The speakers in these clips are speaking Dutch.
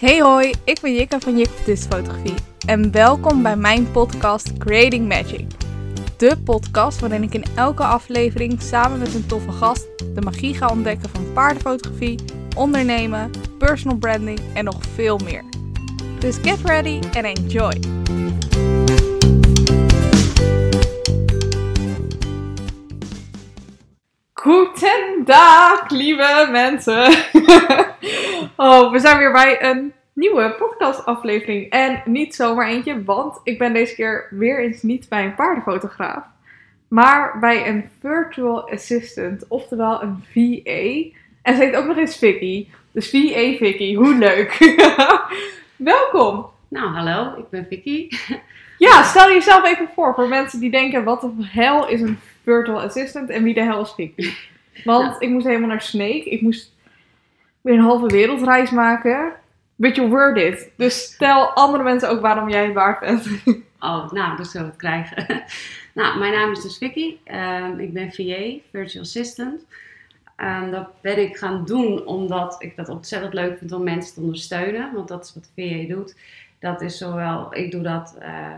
Hey hoi, ik ben Jikka van Jik Fotografie en welkom bij mijn podcast Creating Magic. De podcast waarin ik in elke aflevering samen met een toffe gast de magie ga ontdekken van paardenfotografie, ondernemen, personal branding en nog veel meer. Dus get ready and enjoy! Goedendag, lieve mensen! oh, we zijn weer bij een nieuwe podcastaflevering. En niet zomaar eentje, want ik ben deze keer weer eens niet bij een paardenfotograaf. Maar bij een virtual assistant, oftewel een VA. En ze heet ook nog eens Vicky. Dus VA Vicky, hoe leuk! Welkom! Nou, hallo, ik ben Vicky. Ja, stel jezelf even voor voor mensen die denken: wat de hel is een virtual assistant en wie de hel is Vicky? Want ik moest helemaal naar Snake. Ik moest weer een halve wereldreis maken. You word it. Dus stel andere mensen ook waarom jij het waard bent. Oh, nou, dat zullen we het krijgen. nou, mijn naam is dus Vicky. Ehm, ik ben VA, Virtual Assistant. Um, dat ben ik gaan doen omdat ik dat ontzettend leuk vind om mensen te ondersteunen. Want dat is wat VA doet. Dat is zowel, ik doe dat uh,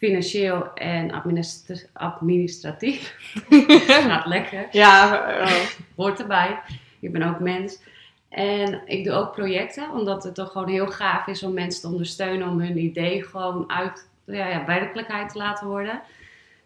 financieel en administra administratief. Gaat lekker. Ja, oh. hoort erbij. Ik ben ook mens. En ik doe ook projecten, omdat het toch gewoon heel gaaf is om mensen te ondersteunen om hun idee gewoon uit ja, ja, werkelijkheid te laten worden.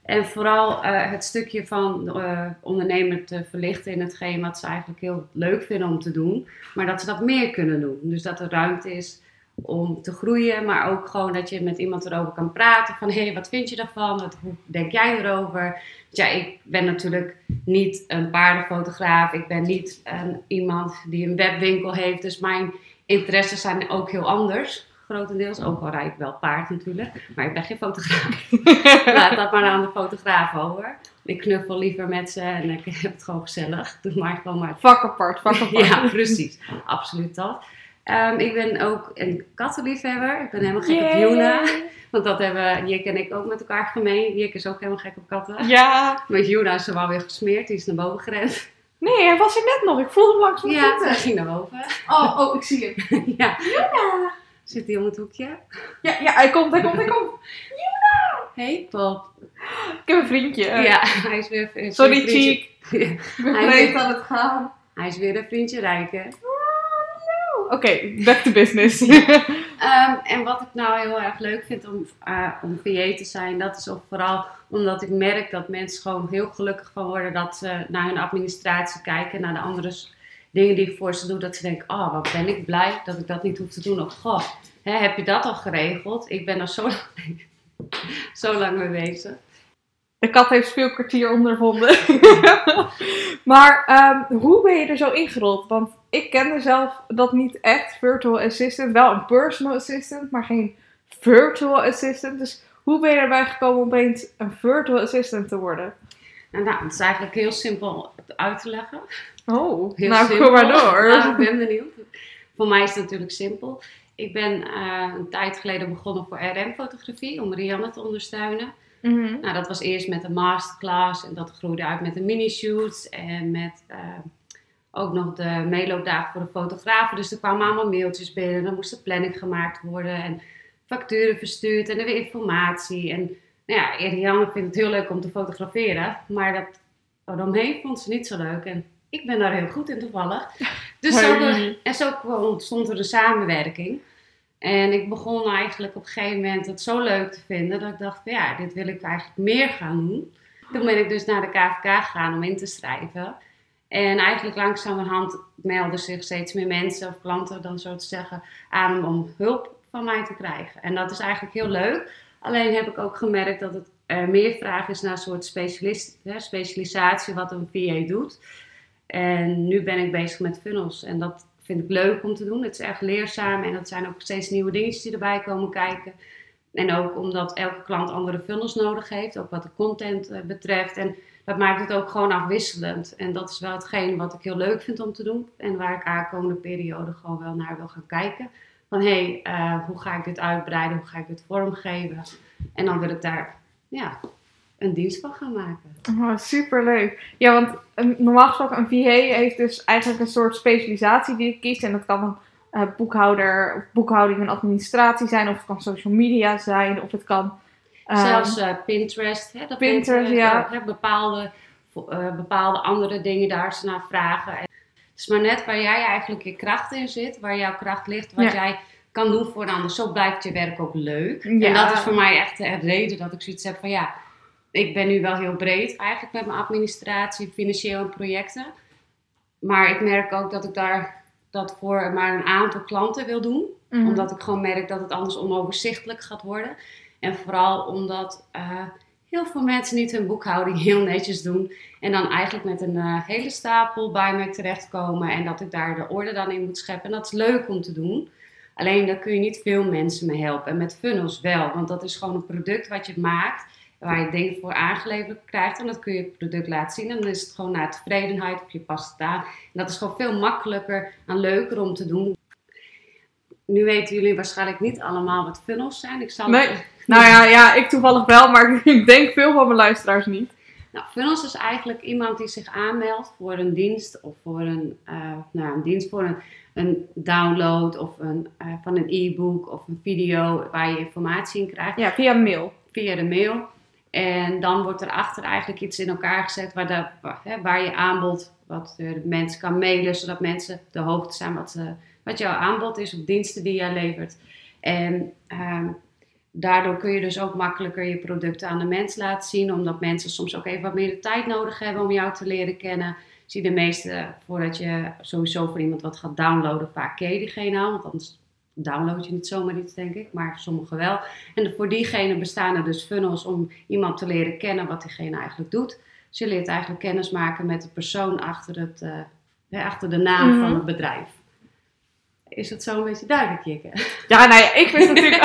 En vooral uh, het stukje van uh, ondernemer te verlichten in hetgeen wat ze eigenlijk heel leuk vinden om te doen, maar dat ze dat meer kunnen doen. Dus dat er ruimte is om te groeien, maar ook gewoon dat je met iemand erover kan praten. Van hé, hey, wat vind je daarvan? Wat, hoe denk jij erover? Ja, ik ben natuurlijk niet een paardenfotograaf. Ik ben niet een, iemand die een webwinkel heeft. Dus mijn interesses zijn ook heel anders. Grotendeels. Ook al rijd ik wel paard natuurlijk. Maar ik ben geen fotograaf. Laat dat maar aan de fotograaf over. Ik knuffel liever met ze en ik heb het gewoon gezellig. Doe maar gewoon maar. Vak apart, vak apart. ja, precies. Absoluut dat. Um, ik ben ook een kattenliefhebber. Ik ben helemaal gek Yay. op Juna. Want dat hebben Jik en ik ook met elkaar gemeen. Jik is ook helemaal gek op katten. Ja. Met Juna is ze wel weer gesmeerd. Die is naar boven gerend. Nee, hij was er net nog. Ik voelde hem langs mijn ja, voeten. hij ging naar boven. Oh, oh, ik zie hem. ja. Juna. Zit hij om het hoekje? Ja, ja, hij komt, hij komt, hij komt. Juna. Hey, Pop. Ik heb een vriendje. Ja, hij is weer... Is Sorry. Cheek. Ik ben aan het gaan. Hij is weer een vriendje rijken. Oké, okay, back to business. um, en wat ik nou heel erg leuk vind om, uh, om VA te zijn, dat is ook vooral omdat ik merk dat mensen gewoon heel gelukkig van worden dat ze naar hun administratie kijken, naar de andere dingen die ik voor ze doe, dat ze denken, oh wat ben ik blij dat ik dat niet hoef te doen. Of, goh, hè, heb je dat al geregeld? Ik ben er zo lang, zo lang mee bezig. De kat heeft veel kwartier ondervonden. maar um, hoe ben je er zo ingerold? Want ik kende zelf dat niet echt, virtual assistant. Wel een personal assistant, maar geen virtual assistant. Dus hoe ben je erbij gekomen om opeens een virtual assistant te worden? Nou, nou, het is eigenlijk heel simpel uit te leggen. Oh, heel nou simpel. kom maar door. Nou, ik ben benieuwd. Voor mij is het natuurlijk simpel. Ik ben uh, een tijd geleden begonnen voor RM-fotografie, om Rianne te ondersteunen. Mm -hmm. Nou, dat was eerst met een masterclass en dat groeide uit met de mini-shoots en met uh, ook nog de meeloopdagen voor de fotografen. Dus er kwamen allemaal mailtjes binnen, dan moest de planning gemaakt worden en facturen verstuurd en er weer informatie. En nou ja, Rianne vindt het heel leuk om te fotograferen, maar dat eromheen vond ze niet zo leuk. En ik ben daar heel goed in toevallig. Dus zo de, en zo ontstond er een samenwerking. En ik begon eigenlijk op een gegeven moment het zo leuk te vinden dat ik dacht, ja, dit wil ik eigenlijk meer gaan doen. Toen ben ik dus naar de KVK gegaan om in te schrijven. En eigenlijk langzamerhand melden zich steeds meer mensen of klanten dan zo te zeggen aan om hulp van mij te krijgen. En dat is eigenlijk heel leuk. Alleen heb ik ook gemerkt dat het er meer vraag is naar een soort specialist, hè, specialisatie wat een VA doet. En nu ben ik bezig met funnels en dat vind ik leuk om te doen. Het is echt leerzaam en dat zijn ook steeds nieuwe dingetjes die erbij komen kijken. En ook omdat elke klant andere funnels nodig heeft, ook wat de content uh, betreft. En dat maakt het ook gewoon afwisselend. En dat is wel hetgeen wat ik heel leuk vind om te doen. En waar ik aankomende periode gewoon wel naar wil gaan kijken. Van hé, hey, uh, hoe ga ik dit uitbreiden? Hoe ga ik dit vormgeven? En dan wil ik daar ja, een dienst van gaan maken. Oh, superleuk. Ja, want um, normaal gesproken een VA heeft dus eigenlijk een soort specialisatie die je kiest. En dat kan eh, boekhouder, boekhouding en administratie zijn, of het kan social media zijn, of het kan. Ehm, Zelfs eh, Pinterest. Hè, dat Pinterest, mensen, ja. hè, bepaalde, eh, bepaalde andere dingen daar ze naar vragen. En Het is maar net waar jij eigenlijk je kracht in zit, waar jouw kracht ligt, wat Ja. jij kan doen voor een ander. Zo blijft je werk ook leuk. Ja. En dat is voor mij echt de reden dat ik zoiets heb van ja, ik ben nu wel heel breed eigenlijk met mijn administratie, financieel en projecten. Maar ik merk ook dat ik daar dat voor maar een aantal klanten wil doen mhm. omdat ik gewoon merk dat het anders onoverzichtelijk gaat worden. En vooral omdat eh, heel veel mensen niet hun boekhouding heel netjes doen. En dan eigenlijk met een eh, hele stapel bij mij terechtkomen. En dat ik daar de orde dan in moet scheppen. En dat is leuk om te doen. Alleen daar kun je niet veel mensen mee helpen. En met funnels wel. Want dat is gewoon een product wat je maakt. Waar je dingen voor aangeleverd krijgt. En dat kun je het product laten zien. En dan is het gewoon naar tevredenheid of je past het aan. En dat is gewoon veel makkelijker en leuker om te doen. Nu weten jullie waarschijnlijk niet allemaal wat funnels zijn. Ik zal Nee. Nou ja, ja, ik toevallig wel, maar ik denk veel van mijn luisteraars niet. Nou, funnels is eigenlijk iemand die zich aanmeldt voor een dienst of voor een, eh, nou, een dienst voor een, een download of een, eh, van een e-book of een video waar je informatie in krijgt Ja, via mail. via de mail. En dan wordt erachter eigenlijk iets in elkaar gezet waar, de, waar, hè, waar je aanbod, wat de mensen kan mailen, zodat mensen de hoogte zijn wat, eh, wat jouw aanbod is of diensten die jij levert. En ehm, daardoor kun je dus ook makkelijker je producten aan de mens laten zien, omdat mensen soms ook even wat meer de tijd nodig hebben om jou te leren kennen. Zie de meeste, voordat je sowieso voor iemand wat gaat downloaden, vaak ken je diegene al, want anders download je niet zomaar iets, denk ik, maar sommigen wel. En voor diegene bestaan er dus funnels om iemand te leren kennen wat diegene eigenlijk doet. Dus je leert eigenlijk kennis maken met de persoon achter, het, eh, hè, achter de naam Mhm. van het bedrijf. Is het zo een beetje duidelijk, Jikke? Ja, nou ja, ik wist natuurlijk,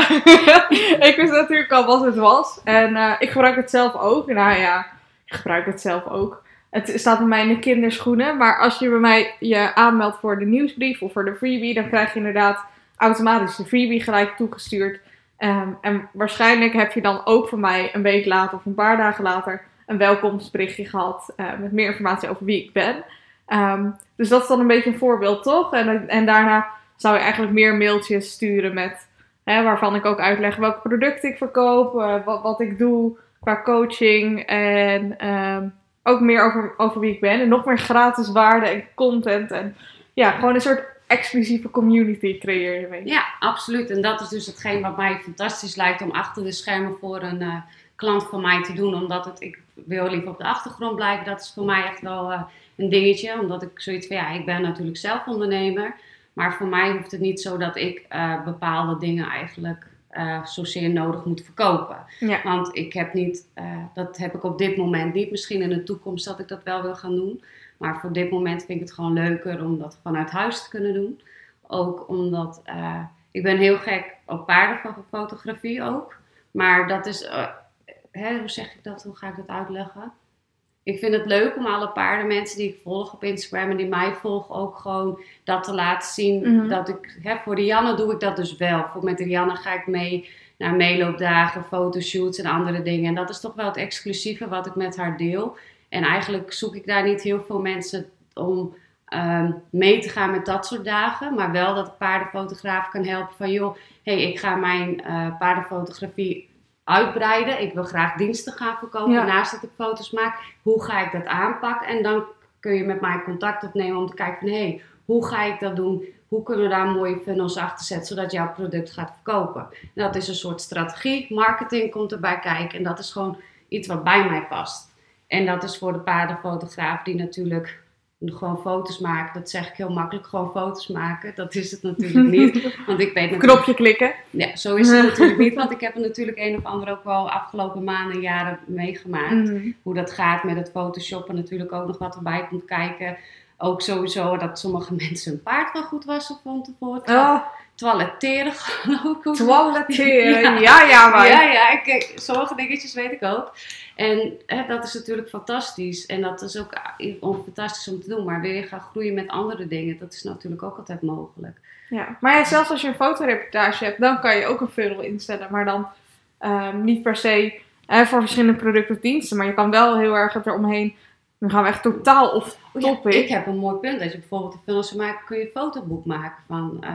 ik wist natuurlijk al wat het was. En eh, ik gebruik het zelf ook. Nou ja, ik gebruik het zelf ook. Het staat bij mij in de kinderschoenen. Maar als je bij mij je aanmeldt voor de nieuwsbrief of voor de freebie, dan krijg je inderdaad automatisch de freebie gelijk toegestuurd. Ehm, en waarschijnlijk heb je dan ook van mij een week later of een paar dagen later een welkomstberichtje gehad eh, met meer informatie over wie ik ben. Ehm, dus dat is dan een beetje een voorbeeld, toch? En, en daarna zou je eigenlijk meer mailtjes sturen met, hè, waarvan ik ook uitleg welke producten ik verkoop, eh, wat, wat ik doe qua coaching en ehm, ook meer over, over wie ik ben. En nog meer gratis waarde en content en ja, gewoon een soort exclusieve community creëer je. Ja, absoluut. En dat is dus hetgeen wat mij fantastisch lijkt om achter de schermen voor een eh, klant van mij te doen. Omdat het, ik wil liever op de achtergrond blijven. Dat is voor mij echt wel eh, een dingetje. Omdat ik zoiets van, ja, ik ben natuurlijk zelf ondernemer. Maar voor mij hoeft het niet zo dat ik eh, bepaalde dingen eigenlijk eh, zozeer nodig moet verkopen. Ja. Want ik heb niet, eh, dat heb ik op dit moment niet. Misschien in de toekomst dat ik dat wel wil gaan doen. Maar voor dit moment vind ik het gewoon leuker om dat vanuit huis te kunnen doen. Ook omdat ik ben heel gek op paardenfotografie ook. Maar dat is, hè, hoe zeg ik dat? Hoe ga ik dat uitleggen? Ik vind het leuk om alle paardenmensen die ik volg op Instagram en die mij volgen ook gewoon dat te laten zien. Mhm. Dat ik, hè, voor de Janne doe ik dat dus wel. Voor met de Janne ga ik mee naar meeloopdagen, fotoshoots en andere dingen. En dat is toch wel het exclusieve wat ik met haar deel. En eigenlijk zoek ik daar niet heel veel mensen om ehm, mee te gaan met dat soort dagen. Maar wel dat de paardenfotograaf kan helpen van joh, hey, ik ga mijn eh, paardenfotografie uitbreiden. Ik wil graag diensten gaan verkopen Ja. naast dat ik foto's maak. Hoe ga ik dat aanpakken? En dan kun je met mij contact opnemen om te kijken van hé, hey, hoe ga ik dat doen? Hoe kunnen we daar mooie funnels achter zetten zodat jouw product gaat verkopen? En dat is een soort strategie. Marketing komt erbij kijken en dat is gewoon iets wat bij mij past. En dat is voor de paardenfotograaf die natuurlijk gewoon foto's maakt. Dat zeg ik heel makkelijk, gewoon foto's maken. Dat is het natuurlijk niet. Want ik weet Knopje klikken. ja, zo is het natuurlijk niet, want ik heb er natuurlijk een of ander ook wel afgelopen maanden en jaren meegemaakt. Mhm. Hoe dat gaat met het photoshoppen, natuurlijk ook nog wat erbij komt kijken. Ook sowieso dat sommige mensen hun paard wel goed wassen van tevoren. Oh, Toiletteren geloof ik. toiletteren. Ja. Ja, ja, maar. Ja, ja, kijk, sommige dingetjes weet ik ook. En hè, dat is natuurlijk fantastisch. En dat is ook eh, fantastisch om te doen. Maar wil je gaan groeien met andere dingen, dat is natuurlijk ook altijd mogelijk. Ja, maar ja, zelfs als je een fotoreportage hebt, dan kan je ook een funnel instellen. Maar dan ehm, niet per se eh, voor verschillende producten of diensten. Maar je kan wel heel erg het eromheen Dan gaan we echt totaal off Oh ja, topic. ik heb een mooi punt. Dat je bijvoorbeeld een film maken, kun je een fotoboek maken van eh,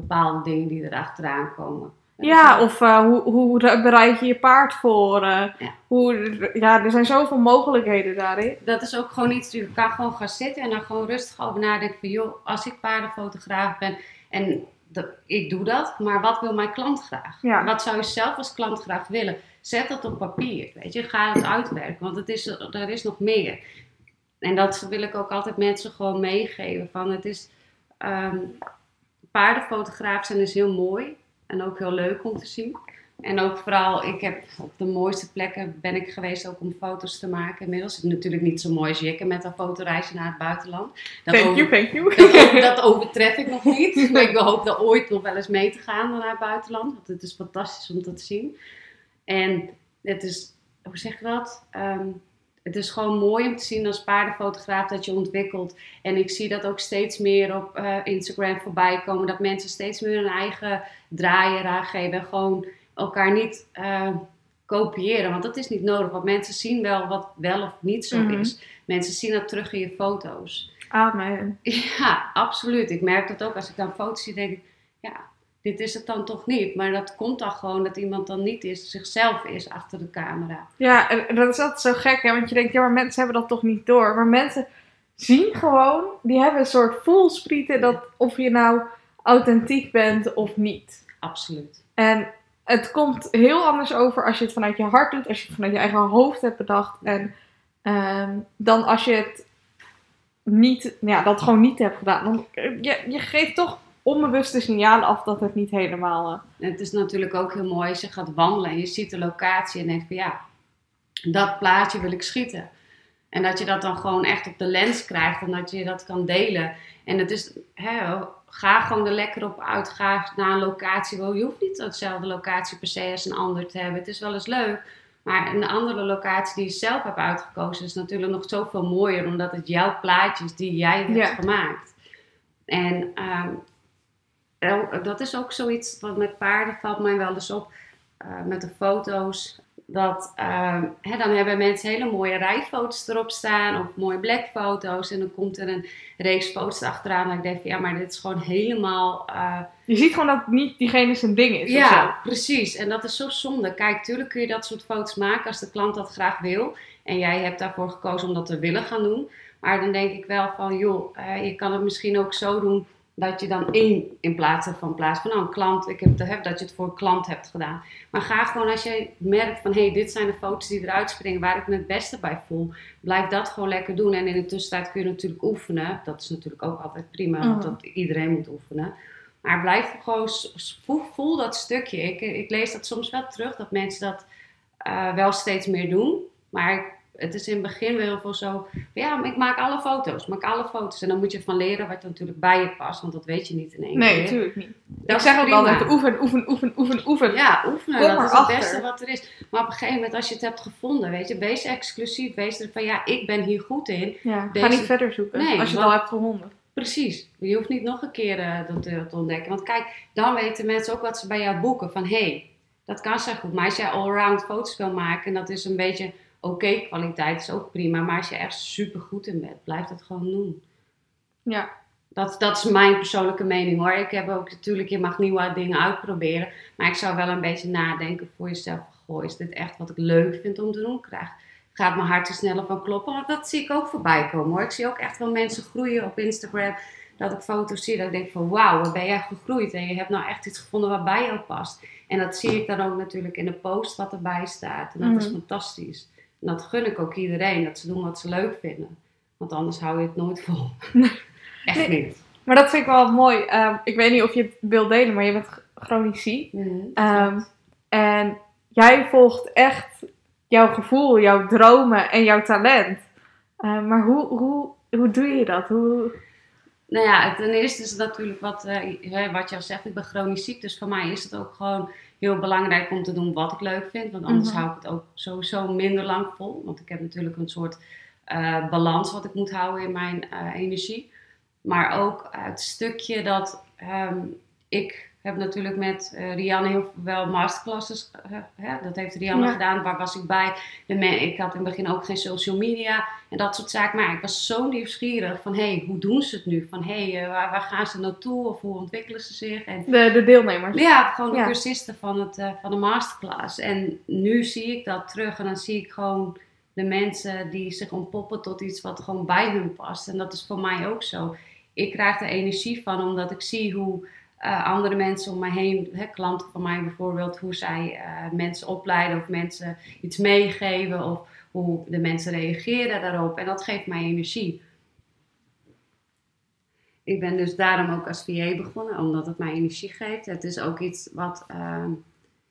bepaalde dingen die er achteraan komen. Ja, of eh, hoe, hoe bereid je je paard voor? eh, Ja. hoe, ja, er zijn zoveel mogelijkheden daarin. Dat is ook gewoon iets, je kan gewoon gaan zitten en dan gewoon rustig over nadenken van joh, als ik paardenfotograaf ben en dat, ik doe dat, maar wat wil mijn klant graag? Ja. Wat zou je zelf als klant graag willen? Zet dat op papier, weet je, ga het uitwerken, want het is, er is nog meer. En dat wil ik ook altijd mensen gewoon meegeven van het is, ehm paardenfotograaf zijn is heel mooi en ook heel leuk om te zien. En ook vooral, ik heb op de mooiste plekken ben ik geweest ook om foto's te maken. Inmiddels is het natuurlijk niet zo mooi als Jikke met een fotoreisje naar het buitenland. Dat, Thank over- you, thank you. dat, dat overtref ik nog niet. Maar ik hoop daar ooit nog wel eens mee te gaan naar het buitenland. Want het is fantastisch om dat te zien. En het is, hoe zeg je dat? Ehm, het is gewoon mooi om te zien als paardenfotograaf dat je ontwikkelt. En ik zie dat ook steeds meer op eh, Instagram voorbij komen. Dat mensen steeds meer hun eigen draai eraan geven. En gewoon elkaar niet eh, kopiëren. Want dat is niet nodig. Want mensen zien wel wat wel of niet zo Mhm. is. Mensen zien dat terug in je foto's. Amen. Ja, absoluut. Ik merk dat ook als ik dan foto's zie, denk ik, ja, dit is het dan toch niet. Maar dat komt dan gewoon dat iemand dan niet is, zichzelf is achter de camera. Ja, en dat is altijd zo gek, hè? Want je denkt, ja, maar mensen hebben dat toch niet door. Maar mensen zien gewoon, die hebben een soort voelsprieten dat of je nou authentiek bent of niet. Absoluut. En het komt heel anders over als je het vanuit je hart doet, als je het vanuit je eigen hoofd hebt bedacht. En ehm, dan als je het niet, ja, dat gewoon niet hebt gedaan. Dan, je, je geeft toch onbewuste signalen af dat het niet helemaal. eh, En het is natuurlijk ook heel mooi als je gaat wandelen en je ziet de locatie en denkt van ja, dat plaatje wil ik schieten. En dat je dat dan gewoon echt op de lens krijgt en dat je dat kan delen. En het is, hè, ga gewoon er lekker op uit. Ga naar een locatie. Wel, je hoeft niet dezelfde locatie per se als een ander te hebben. Het is wel eens leuk. Maar een andere locatie die je zelf hebt uitgekozen is natuurlijk nog zoveel mooier. Omdat het jouw plaatjes die jij hebt Ja. gemaakt. En ehm, el- dat is ook zoiets wat met paarden valt mij wel eens op. eh, met de foto's. Dat, ehm, hè, dan hebben mensen hele mooie rijfoto's erop staan. Of mooie blackfoto's. En dan komt er een reeks foto's achteraan. En ik denk van ja, maar dit is gewoon helemaal... eh, Je ziet gewoon dat niet diegene zijn ding is. ja, precies. En dat is zo zonde. Kijk, tuurlijk kun je dat soort foto's maken als de klant dat graag wil. En jij hebt daarvoor gekozen om dat te willen gaan doen. Maar dan denk ik wel van, joh, eh, je kan het misschien ook zo doen dat je dan één in plaats hebt van plaats van nou, een klant. Ik heb heb dat je het voor een klant hebt gedaan. Maar ga gewoon als je merkt van, hé, hey, dit zijn de foto's die eruit springen waar ik me het beste bij voel. Blijf dat gewoon lekker doen. En in de tussentijd kun je natuurlijk oefenen. Dat is natuurlijk ook altijd prima, want Mhm. dat, iedereen moet oefenen. Maar blijf gewoon, voel, voel dat stukje. Ik, ik lees dat soms wel terug, dat mensen dat eh, wel steeds meer doen. Maar het is in het begin wel heel veel zo, ja, ik maak alle foto's, maak alle foto's. En dan moet je van leren wat er natuurlijk bij je past, want dat weet je niet in één Nee, keer. natuurlijk niet. Dat ik zeg ook altijd oefen, oefen, oefen, oefen, oefen. Ja, oefenen, Kom dat is het beste wat er is. Maar op een gegeven moment, als je het hebt gevonden, weet je, wees exclusief. Wees er van, ja, ik ben hier goed in. Ja, Ga niet verder zoeken Nee, als je het al hebt gevonden. Precies. Je hoeft niet nog een keer eh, dat te, te ontdekken. Want kijk, dan weten mensen ook wat ze bij jou boeken. Van, hé, hey, dat kan zo goed. Maar als jij allround foto's wil maken, en dat is een beetje oké kwaliteit, is ook prima. Maar als je echt super goed in bent, blijf dat gewoon doen. Ja. Dat, dat is mijn persoonlijke mening hoor. Ik heb ook natuurlijk, je mag nieuwe dingen uitproberen. Maar ik zou wel een beetje nadenken voor jezelf. Goh, is dit echt wat ik leuk vind om te doen? Krijg, gaat mijn hart er sneller van kloppen? Want dat zie ik ook voorbij komen hoor. Ik zie ook echt wel mensen groeien op Instagram. Dat ik foto's zie dat ik denk van wauw, wat ben jij gegroeid. En je hebt nou echt iets gevonden wat bij jou past. En dat zie ik dan ook natuurlijk in de post wat erbij staat. En dat is Mhm. fantastisch. En dat gun ik ook iedereen. Dat ze doen wat ze leuk vinden. Want anders hou je het nooit vol. Echt Nee. niet. Maar dat vind ik wel mooi. Ehm, ik weet niet of je het wilt delen, maar je bent chronisch ziek. Klopt. en jij volgt echt jouw gevoel, jouw dromen en jouw talent. Ehm, maar hoe, hoe, hoe doe je dat? Hoe... Nou ja, ten eerste is het natuurlijk wat, eh, wat je al zegt, ik ben chronisch ziek. Dus voor mij is het ook gewoon heel belangrijk om te doen wat ik leuk vind. Want anders Mhm. hou ik het ook sowieso minder lang vol. Want ik heb natuurlijk een soort eh, balans wat ik moet houden in mijn eh, energie. Maar ook het stukje dat ehm, ik, heb natuurlijk met uh, Rianne heel wel masterclasses. Uh, hè, dat heeft Rianne Ja. gedaan, waar was ik bij. Ik had in het begin ook geen social media en dat soort zaken. Maar ik was zo nieuwsgierig van, hé, hey, hoe doen ze het nu? Van, hé, hey, waar, waar gaan ze naartoe? Of hoe ontwikkelen ze zich? En De, de deelnemers. ja, gewoon de Ja. cursisten van, het, eh, van de masterclass. En nu zie ik dat terug en dan zie ik gewoon de mensen die zich ontpoppen tot iets wat gewoon bij hun past. En dat is voor mij ook zo. Ik krijg er energie van omdat ik zie hoe eh, andere mensen om mij heen, hè, klanten van mij bijvoorbeeld, hoe zij eh, mensen opleiden of mensen iets meegeven of hoe de mensen reageren daarop. En dat geeft mij energie. Ik ben dus daarom ook als VA begonnen, omdat het mij energie geeft. Het is ook iets wat ehm,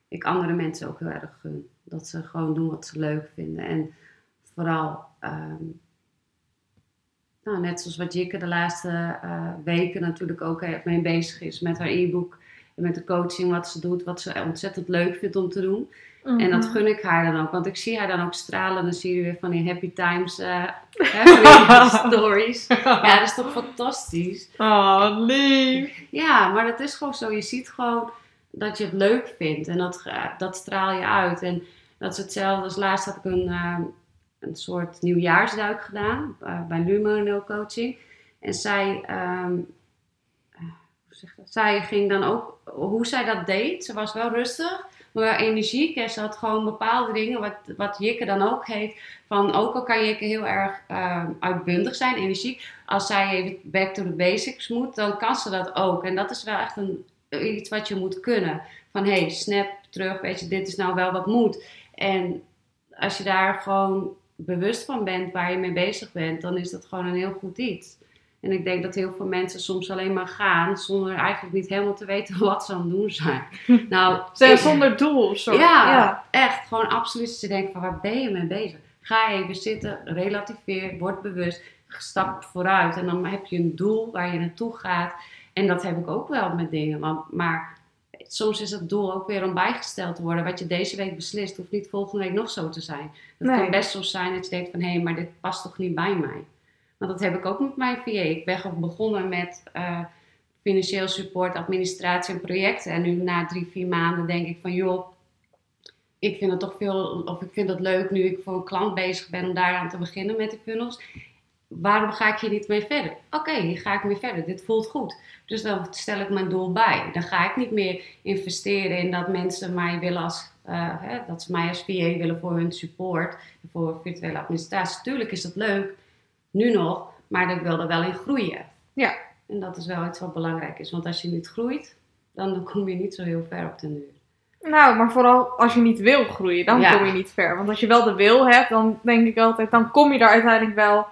ik andere mensen ook heel erg gun. Dat ze gewoon doen wat ze leuk vinden. En vooral, ehm, nou, net zoals wat Jikke de laatste eh, weken natuurlijk ook eh, mee bezig is met haar e-book. En met de coaching, wat ze doet, wat ze ontzettend leuk vindt om te doen. En dat Mhm. gun ik haar dan ook, want ik zie haar dan ook stralen. Dan zie je weer van die happy times, eh, stories. Ja, dat is toch fantastisch. Oh, lief. Ja, maar dat is gewoon zo. Je ziet gewoon dat je het leuk vindt en dat, dat straal je uit. En dat is hetzelfde als laatst had ik een, een soort nieuwjaarsduik gedaan eh, bij Lumo Coaching. En zij, ehm, eh, hoe zeg dat? zij ging dan ook, hoe zij dat deed, ze was wel rustig, maar wel energiek. En ze had gewoon bepaalde dingen, wat, wat Jikke dan ook heeft. Van ook al kan Jikke heel erg eh, uitbundig zijn, energiek. Als zij even back to the basics moet, dan kan ze dat ook. En dat is wel echt een, iets wat je moet kunnen. Van hey, snap terug, weet je, dit is nou wel wat moet. En als je daar gewoon bewust van bent waar je mee bezig bent, dan is dat gewoon een heel goed iets. En ik denk dat heel veel mensen soms alleen maar gaan zonder eigenlijk niet helemaal te weten wat ze aan het doen zijn. Nou, Zijn zonder doel of zo. ja, ja. echt. Gewoon absoluut. Dat je denkt van waar ben je mee bezig? Ga even zitten, relativeer, word bewust, stap vooruit. En dan heb je een doel waar je naartoe gaat. En dat heb ik ook wel met dingen. Want, maar soms is het doel ook weer om bijgesteld te worden. Wat je deze week beslist, hoeft niet volgende week nog zo te zijn. Het Nee. kan best zo zijn dat je denkt van hé, maar dit past toch niet bij mij. Want dat heb ik ook met mijn VA. Ik ben gewoon begonnen met eh, financieel support, administratie en projecten. En nu na drie, vier maanden denk ik van joh, ik vind het toch veel, of ik vind het leuk nu ik voor een klant bezig ben om daaraan te beginnen met de funnels. Waarom ga ik hier niet mee verder? Oké, hier ga ik mee verder. Dit voelt goed. Dus dan stel ik mijn doel bij. Dan ga ik niet meer investeren in dat mensen mij willen als, eh, hè, dat ze mij als VA willen voor hun support, voor virtuele administratie. Tuurlijk is dat leuk, nu nog, maar ik wil er wel in groeien. Ja. En dat is wel iets wat belangrijk is, want als je niet groeit, dan kom je niet zo heel ver op de duur. Nou, maar vooral als je niet wil groeien, dan Ja. kom je niet ver. Want als je wel de wil hebt, dan denk ik altijd, dan kom je daar uiteindelijk wel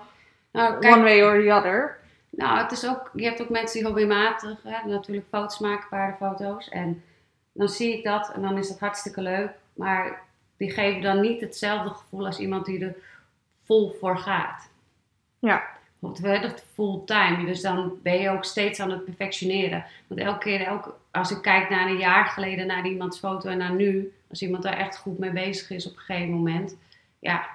Nou, kijk, one way or the other. Nou, het is ook, je hebt ook mensen die hobbymatig hè, natuurlijk foto's maken, paardenfoto's. En dan zie ik dat en dan is dat hartstikke leuk. Maar die geven dan niet hetzelfde gevoel als iemand die er vol voor gaat. Ja. Want we hebben het fulltime, dus dan ben je ook steeds aan het perfectioneren. Want elke keer, elke, als ik kijk naar een jaar geleden naar iemands foto en naar nu, als iemand daar echt goed mee bezig is op een gegeven moment, ja,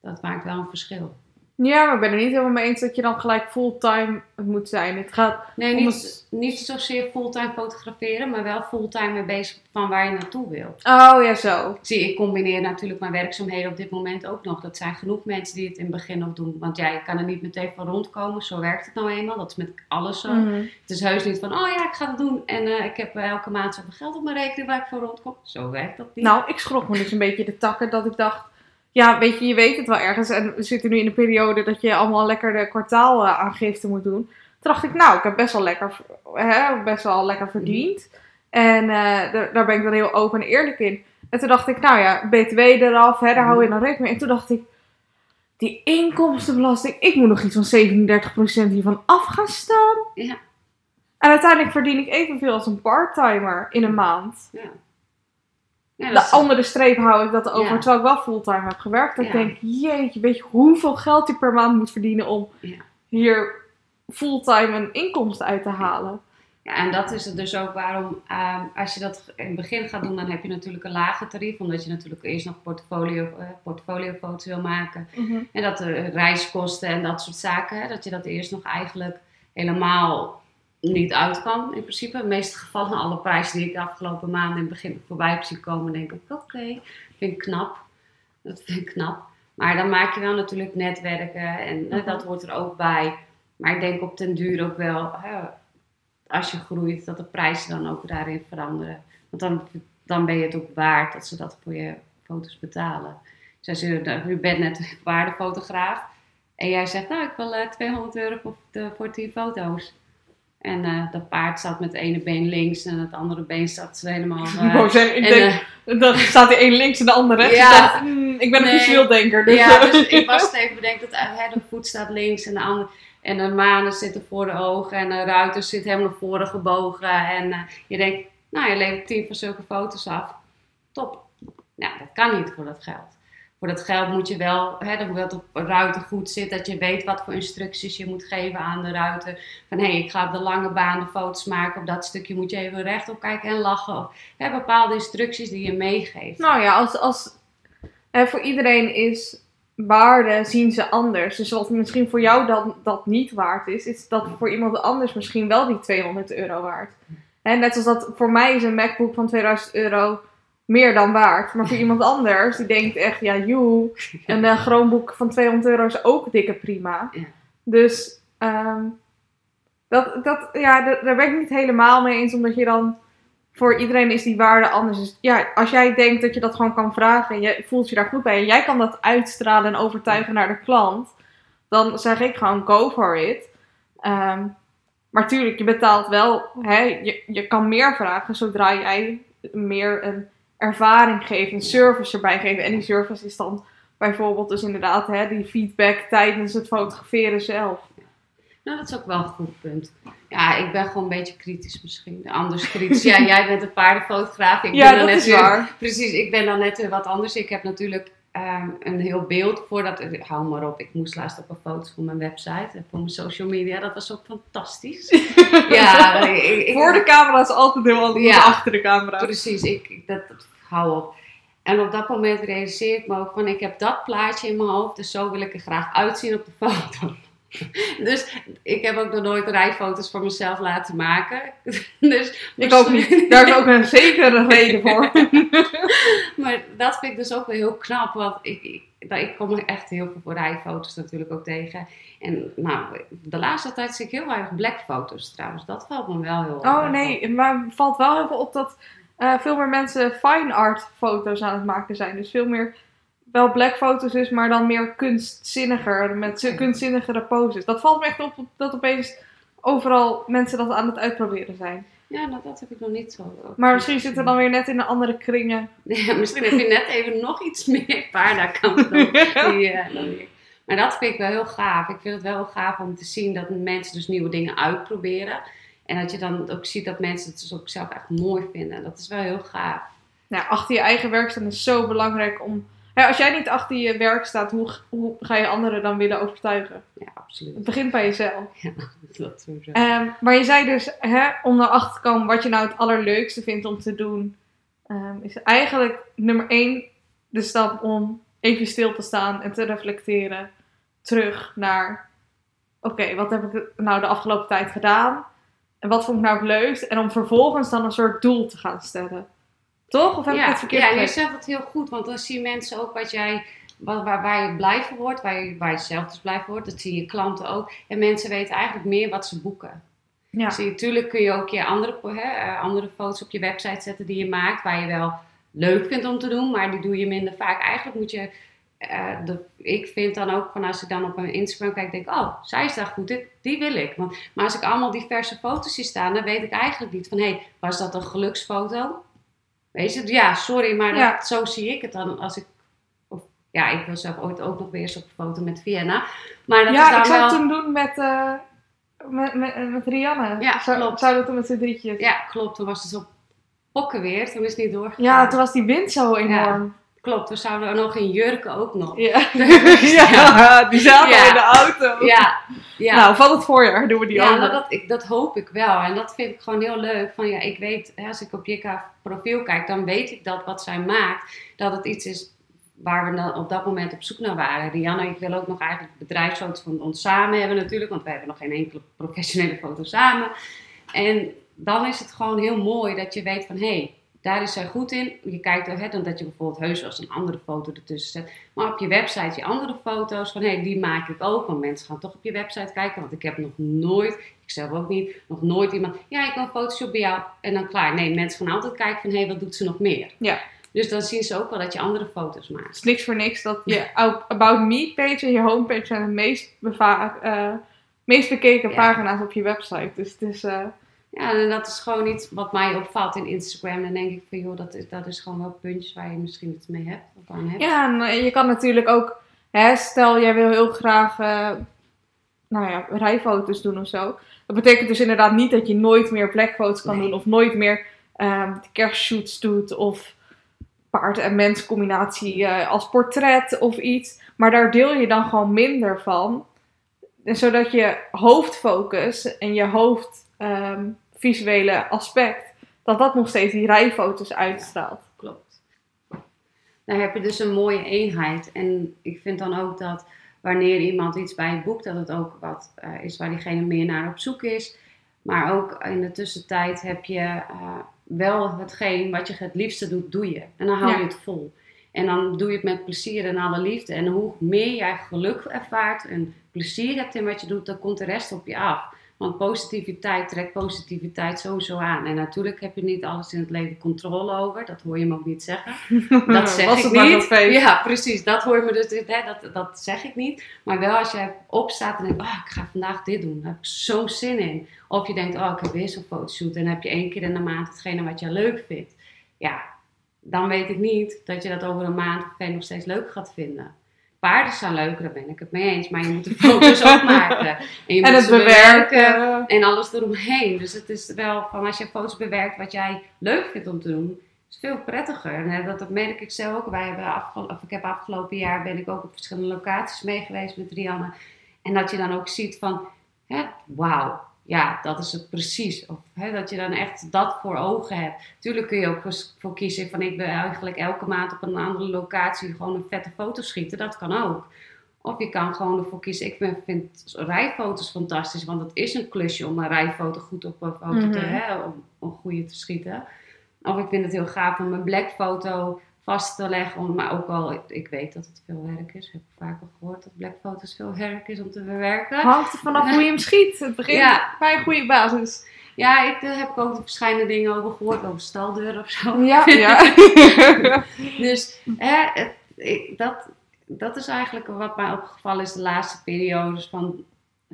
dat maakt wel een verschil. Ja, maar ik ben er niet helemaal mee eens dat je dan gelijk fulltime moet zijn. Het gaat Nee, niet, niet zozeer fulltime fotograferen, maar wel fulltime mee bezig van waar je naartoe wil. Oh ja, zo. Zie, ik combineer natuurlijk mijn werkzaamheden op dit moment ook nog. Dat zijn genoeg mensen die het in het begin nog doen. Want ja, je kan er niet meteen van rondkomen. Zo werkt het nou eenmaal. Dat is met alles zo. Mhm. Het is heus niet van, oh ja, ik ga het doen. En eh, ik heb eh, elke maand zoveel geld op mijn rekening waar ik voor rondkom. Zo werkt dat niet. Nou, ik schrok me dus een beetje de takken dat ik dacht... Ja, weet je, je weet het wel ergens. En we zitten nu in een periode dat je allemaal lekker de kwartaalaangifte moet doen. Toen dacht ik, nou, ik heb best wel lekker, hè, best wel lekker verdiend. En eh, daar, daar ben ik dan heel open en eerlijk in. En toen dacht ik, nou ja, BTW eraf, hè, daar hou je dan rekening mee. En toen dacht ik, die inkomstenbelasting, ik moet nog iets van 37% hiervan af gaan staan. Ja. En uiteindelijk verdien ik evenveel als een parttimer in een maand. Ja. Ja, De andere streep hou ik dat over, Ja. terwijl ik wel fulltime heb gewerkt. Dat Ja. ik denk, jeetje, weet je hoeveel geld je per maand moet verdienen om hier fulltime een inkomsten uit te halen. Ja, en dat is het dus ook waarom, ehm, als je dat in het begin gaat doen, dan heb je natuurlijk een lager tarief. Omdat je natuurlijk eerst nog portfolio, eh, portfoliofoto's wil maken. En dat de reiskosten en dat soort zaken, hè, dat je dat eerst nog eigenlijk helemaal niet uit kan in principe. In de meeste gevallen, alle prijzen die ik de afgelopen maanden in het begin voorbij heb zien komen, denk ik, oké, vind ik knap. Dat vind ik knap. Maar dan maak je wel natuurlijk netwerken en eh, Mhm. dat hoort er ook bij. Maar ik denk op den duur ook wel, hè, als je groeit, dat de prijzen dan ook daarin veranderen. Want dan, dan ben je het ook waard dat ze dat voor je foto's betalen. Dus als je, u bent net een waardefotograaf en jij zegt, nou ik wil eh, 200 euro voor, de, voor 10 foto's. En eh, dat paard staat met het ene been links en het andere been staat helemaal... Ik eh, wou zeggen, ik en, denk, eh, dan staat die een links en de ander rechts. Ja. Ik hmm, ik ben een visueel denker. Dus, ja, dus ik was het even bedenkt dat hè, de voet staat links en de andere. En de manen zitten voor de ogen en de ruiter zit helemaal naar voren gebogen. En je denkt, nou je levert tien van zulke foto's af. Top. Nou, dat kan niet voor dat geld. Voor dat geld moet je wel, hè, moet het op een ruiter goed zitten. Dat je weet wat voor instructies je moet geven aan de ruiter. Van hé, hey, ik ga op de lange baan de foto's maken. Op dat stukje moet je even rechtop kijken en lachen. Of hè, bepaalde instructies die je meegeeft. Nou ja, als, als, hè, voor iedereen is waarde zien ze anders. Dus wat misschien voor jou dan dat niet waard is, is dat voor iemand anders misschien wel die 200 euro waard. Hè, net als dat voor mij is een MacBook van 2000 euro meer dan waard. Maar voor iemand anders, die denkt echt, ja joe, een uh, Chromebook van 200 euro is ook dikke prima. Ja. Dus ehm, dat, dat, ja, daar daar ben ik niet helemaal mee eens, omdat je dan voor iedereen is die waarde anders. Dus ja, als jij denkt dat je dat gewoon kan vragen en je voelt je daar goed bij en jij kan dat uitstralen en overtuigen naar de klant, dan zeg ik gewoon go for it. Ehm, maar tuurlijk, je betaalt wel, hè, je, je kan meer vragen zodra jij meer een ervaring geeft, een service erbij geeft. En die service is dan bijvoorbeeld dus inderdaad hè, die feedback tijdens het fotograferen zelf. Nou, dat is ook wel een goed punt. Ja, ik ben gewoon een beetje kritisch misschien. Anders kritisch. Ja, jij bent een paardenfotograaf. Ik ja, ben dan dat net is weer- waar. Precies, ik ben dan net wat anders. Ik heb natuurlijk ehm, een heel beeld voordat... Hou maar op, ik moest laatst op een foto voor mijn website en voor mijn social media. Dat was ook fantastisch. ja, ik, ik, Voor de camera is altijd heel anders Ja. achter de camera. Precies, ik, ik- dat, dat- hou op. En op dat moment realiseer ik me ook van, ik heb dat plaatje in mijn hoofd, dus zo wil ik er graag uitzien op de foto. Dus ik heb ook nog nooit rijfoto's voor mezelf laten maken. Dus, Ik ook niet. Daar is ook een zekere reden voor. Maar dat vind ik dus ook wel heel knap, want ik, ik, dat- ik kom er echt heel veel voor rijfoto's natuurlijk ook tegen. En nou, de laatste tijd zie ik heel weinig blackfoto's trouwens. Dat valt me wel heel Oh nee, maar het valt wel veel op dat eh, veel meer mensen fine art foto's aan het maken zijn. Dus veel meer wel black foto's is, maar dan meer kunstzinniger, met kunstzinnigere poses. Dat valt me echt op dat opeens overal mensen dat aan het uitproberen zijn. Ja, nou, dat heb ik nog niet zo. Maar misschien zitten we dan weer net in de andere kringen. Ja, misschien heb je net even nog iets meer paardakant dan, die, eh, dan ik. Maar dat vind ik wel heel gaaf. Ik vind het wel heel gaaf om te zien dat mensen dus nieuwe dingen uitproberen. En dat je dan ook ziet dat mensen het dus ook zelf echt mooi vinden. Dat is wel heel gaaf. Nou, achter je eigen werk staan is zo belangrijk om... Ja, als jij niet achter je werk staat, hoe, hoe ga je anderen dan willen overtuigen? Ja, absoluut. Het begint bij jezelf. Dat sowieso. Ehm, maar je zei dus, hè, om erachter te komen wat je nou het allerleukste vindt om te doen, ehm, is eigenlijk nummer één de stap om even stil te staan en te reflecteren terug naar, oké, wat heb ik nou de afgelopen tijd gedaan? En wat vond ik nou het leukst? En om vervolgens dan een soort doel te gaan stellen. Toch? Of heb ik ja, het verkeerd ja, je zegt het heel goed, want dan zien mensen ook wat jij, waar, waar, je blij van wordt, waar je, waar je zelf dus blij van wordt. Dat zien je klanten ook. En mensen weten eigenlijk meer wat ze boeken. Ja. Dus natuurlijk kun je ook je andere, hè, eh, andere foto's op je website zetten die je maakt, waar je wel leuk vindt om te doen, maar die doe je minder vaak. Eigenlijk moet je, eh, de, ik vind dan ook van als ik dan op mijn Instagram kijk, denk ik, oh, zij is daar goed, dit, die wil ik. Want, maar als ik allemaal diverse foto's zie staan, dan weet ik eigenlijk niet van, hé, hey, was dat een geluksfoto? Weet je, ja, sorry, maar dat- zo zie ik het dan als ik, of, ja, ik wil zelf ooit ook nog weer eens op foto met Vienna. Maar dat ja, dan ik zou wel... het toen doen met, eh, met, met, met Rianne. Ja, zou, klopt. Zouden we toen met z'n drietjes. Ja, klopt. Toen was het zo pokken weer. Toen is het niet doorgegaan. Ja, toen was die wind zo enorm. Klopt, we zouden nog in jurken ook nog. Ja, ja die zaten Ja. in de auto. Ja, ja. Nou, van het voorjaar doen we die ja over. nou, dat, ik, dat hoop ik wel. En dat vind ik gewoon heel leuk. Van, ja, ik weet, als ik op Jikka profiel kijk, dan weet ik dat wat zij maakt, dat het iets is waar we dan op dat moment op zoek naar waren. Rianne, ik wil ook nog eigenlijk bedrijfsfoto's van ons samen hebben natuurlijk, want we hebben nog geen enkele professionele foto samen. En dan is het gewoon heel mooi dat je weet van hé, hey, daar is zij goed in. Je kijkt er, hè, dan dat je bijvoorbeeld heus wel eens een andere foto ertussen zet. Maar op je website je andere foto's van hé, hey, die maak ik ook. Want mensen gaan toch op je website kijken. Want ik heb nog nooit, ik zelf ook niet, nog nooit iemand. Ja, ik wil een Photoshop bij jou en dan klaar. Nee, mensen gaan altijd kijken van hé, hey, wat doet ze nog meer? Ja. Dus dan zien ze ook wel dat je andere foto's maakt. Het is niks voor niks dat je About Me page en je homepage zijn de meest, beva- eh, meest bekeken Ja. pagina's op je website. Dus het is... eh, Ja, en dat is gewoon iets wat mij opvalt in Instagram. Dan denk ik van joh, dat is, dat is gewoon wel puntjes waar je misschien iets mee hebt. Of aan hebt. Ja, en eh, je kan natuurlijk ook, hè, stel jij wil heel graag, eh, nou ja, rijfoto's doen of zo. Dat betekent dus inderdaad niet dat je nooit meer blackfoto's kan Nee. doen of nooit meer ehm kerstshoots doet of paard en mens combinatie eh, als portret of iets. Maar daar deel je dan gewoon minder van. En zodat je hoofdfocus en je hoofdvisuele aspect, dat dat nog steeds die rijfoto's uitstraalt. Klopt. Daar heb je dus een mooie eenheid. En ik vind dan ook dat wanneer iemand iets bij je boekt, dat het ook wat eh, is waar diegene meer naar op zoek is. Maar ook in de tussentijd heb je eh, wel hetgeen wat je het liefste doet, doe je. En dan hou Ja. je het vol. En dan doe je het met plezier en alle liefde. En hoe meer jij geluk ervaart en plezier hebt in wat je doet, dan komt de rest op je af. Want positiviteit trekt positiviteit sowieso aan. En natuurlijk heb je niet alles in het leven controle over. Dat hoor je me ook niet zeggen. Dat zeg Was ik niet. Ja, precies. Dat hoor je me dus. Hè, dat, dat zeg ik niet. Maar wel als je opstaat en denkt, oh, ik ga vandaag dit doen. Daar heb ik zo'n zin in. Of je denkt, oh, ik heb weer zo'n fotoshoot. En dan heb je één keer in de maand hetgene wat je leuk vindt. Ja, dan weet ik niet dat je dat over een maand of nog steeds leuk gaat vinden. Paarden zijn leuker, daar ben ik het mee eens. Maar je moet de foto's ook maken. En je En moet het ze bewerken. bewerken. En alles eromheen. Dus het is wel van als je foto's bewerkt wat jij leuk vindt om te doen, is veel prettiger. En eh, dat, dat merk ik zelf ook. Wij hebben afgelo- of ik heb afgelopen jaar ben ik ook op verschillende locaties mee geweest met Rianne. En dat je dan ook ziet van, wauw, ja, dat is het precies. Of hè, dat je dan echt dat voor ogen hebt. Tuurlijk kun je ook voor kiezen van ik wil eigenlijk elke maand op een andere locatie gewoon een vette foto schieten. Dat kan ook. Of je kan gewoon ervoor kiezen. Ik vind rijfoto's fantastisch, want het is een klusje om een rijfoto goed op een foto te, Mhm. hè, om een goede te schieten. Of ik vind het heel gaaf om een blackfoto vast te leggen. Maar ook al, ik, weet dat het veel werk is. Ik heb vaak al gehoord dat blackfoto's veel werk is om te bewerken. Hangt er vanaf hoe je hem schiet. Het begint Ja. bij een goede basis. Ja, ik, daar heb ik ook verschillende dingen over gehoord. Over staldeuren of zo. Ja, ja. Dus hè, het- ik, dat, dat is eigenlijk wat mij opgevallen is de laatste periodes. Van,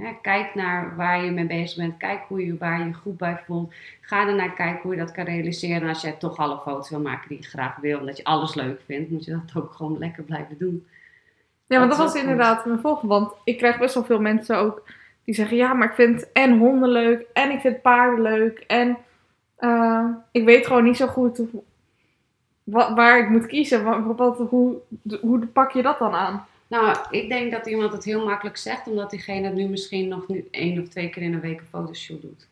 hè, kijk naar waar je mee bezig bent. Kijk hoe je, waar je je goed bij voelt. Ga ernaar kijken hoe je dat kan realiseren. En als jij toch alle foto's wil maken die je graag wil. Omdat je alles leuk vindt. Moet je dat ook gewoon lekker blijven doen. Ja, want Dat was inderdaad mijn volgende. Want ik krijg best wel veel mensen ook die zeggen: Ja, maar ik vind en honden leuk. En ik vind paarden leuk. En eh, ik weet gewoon niet zo goed waar ik moet kiezen. Wat, hoe, hoe pak je dat dan aan? Nou, ik denk dat iemand het heel makkelijk zegt. Omdat diegene nu misschien nog niet één of twee keer in een week een fotoshoot doet.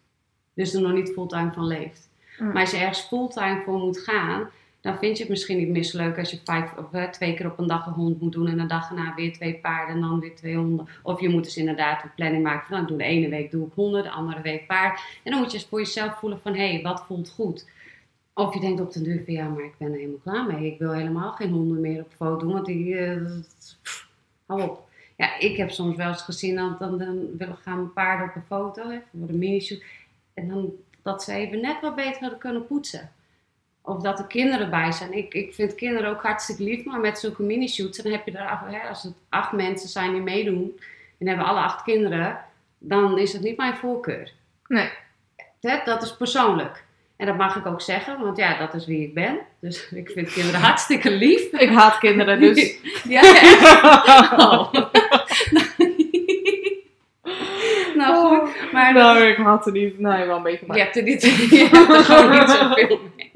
Dus er nog niet fulltime van leeft. Mm. Maar als je ergens fulltime voor moet gaan, dan vind je het misschien niet meer zo leuk als je vijf of eh, twee keer op een dag een hond moet doen en een dag daarna weer twee paarden en dan weer twee honden. Of je moet dus inderdaad een planning maken van nou, ik doe de ene week doe ik honden, de andere week paard. En dan moet je eens voor jezelf voelen van hé, hey, wat voelt goed? Of je denkt op den duur van ja, maar ik ben er helemaal klaar mee. Ik wil helemaal geen honden meer op foto doen, want die, eh, pff, hou op. Ja, ik heb soms wel eens gezien dat dan, dan willen gaan mijn paarden op een foto hè, voor de minishoot. En dan dat ze even net wat beter hadden kunnen poetsen. Of dat er kinderen bij zijn. Ik, ik vind kinderen ook hartstikke lief, maar met zulke minishoots, dan heb je er, hè, als het acht mensen zijn die meedoen, en hebben alle acht kinderen, dan is het niet mijn voorkeur. Nee. Hè, dat is persoonlijk. En dat mag ik ook zeggen, want ja, dat is wie ik ben. Dus ik vind kinderen hartstikke lief. Ik haat kinderen, dus. Ja? Oh. nou goed, maar dat- nou, ik haat het niet. Nee, wel een beetje. Maar. je hebt er, niet, je hebt er gewoon niet zoveel mee.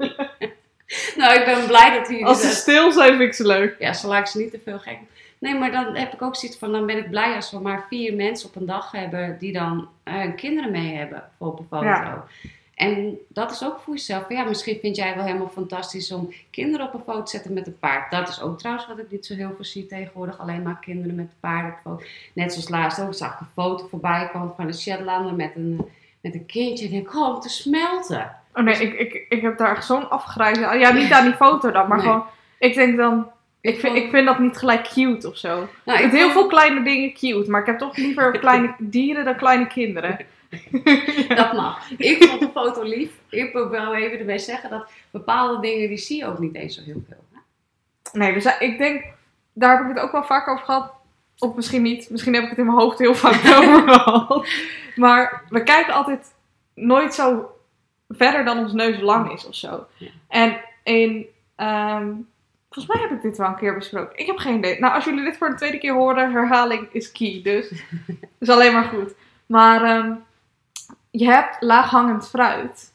nou, ik ben blij dat jullie Als ze dat- stil zijn, vind ik ze leuk. Ja, zolang ik ze niet te veel gek. Nee, maar dan heb ik ook zoiets van, dan ben ik blij als we maar vier mensen op een dag hebben die dan hun kinderen mee hebben op een foto. En dat is ook voor jezelf. Ja, misschien vind jij wel helemaal fantastisch om kinderen op een foto te zetten met een paard. Dat is ook trouwens wat ik niet zo heel veel zie tegenwoordig. Alleen maar kinderen met paarden op foto. Net zoals laatst ook zag ik een foto voorbij komen van een Shetlander met een, met een kindje. En ik denk, oh, om te smelten. Oh nee, ik, ik, ik heb daar echt zo'n afgrijzen. Ja, niet aan die foto dan, maar Nee. gewoon... Ik denk dan... Ik vind, ik vind dat niet gelijk cute of zo. Nou, Ik vind heel veel kleine dingen cute, maar ik heb toch liever kleine dieren dan kleine kinderen. Dat mag. Ik vond de foto lief. Ik wil wel even erbij zeggen dat bepaalde dingen, die zie je ook niet eens zo heel veel. hè? Nee, dus ik denk, daar heb ik het ook wel vaak over gehad. Of misschien niet. Misschien heb ik het in mijn hoofd heel vaak over gehad. Maar we kijken altijd nooit zo verder dan ons neus lang is of zo. Ja. En in, ehm, volgens mij heb ik dit wel een keer besproken. Ik heb geen idee. Nou, als jullie dit voor de tweede keer horen, herhaling is key. Dus is alleen maar goed. Maar ehm, je hebt laaghangend fruit.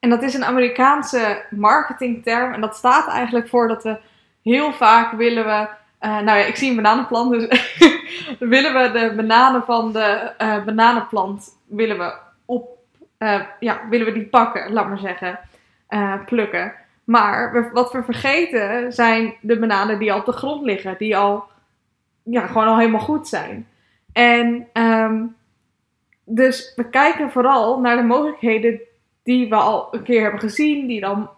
En dat is een Amerikaanse marketingterm. En dat staat eigenlijk voor dat we heel vaak willen we. eh, nou ja, ik zie een bananenplant. Dus willen we de bananen van de eh, bananenplant willen we op. eh, ja, willen we die pakken, laat maar zeggen. plukken. Maar wat we vergeten zijn de bananen die al op de grond liggen. Die al. Ja, gewoon al helemaal goed zijn. En. ehm, dus we kijken vooral naar de mogelijkheden die we al een keer hebben gezien, die dan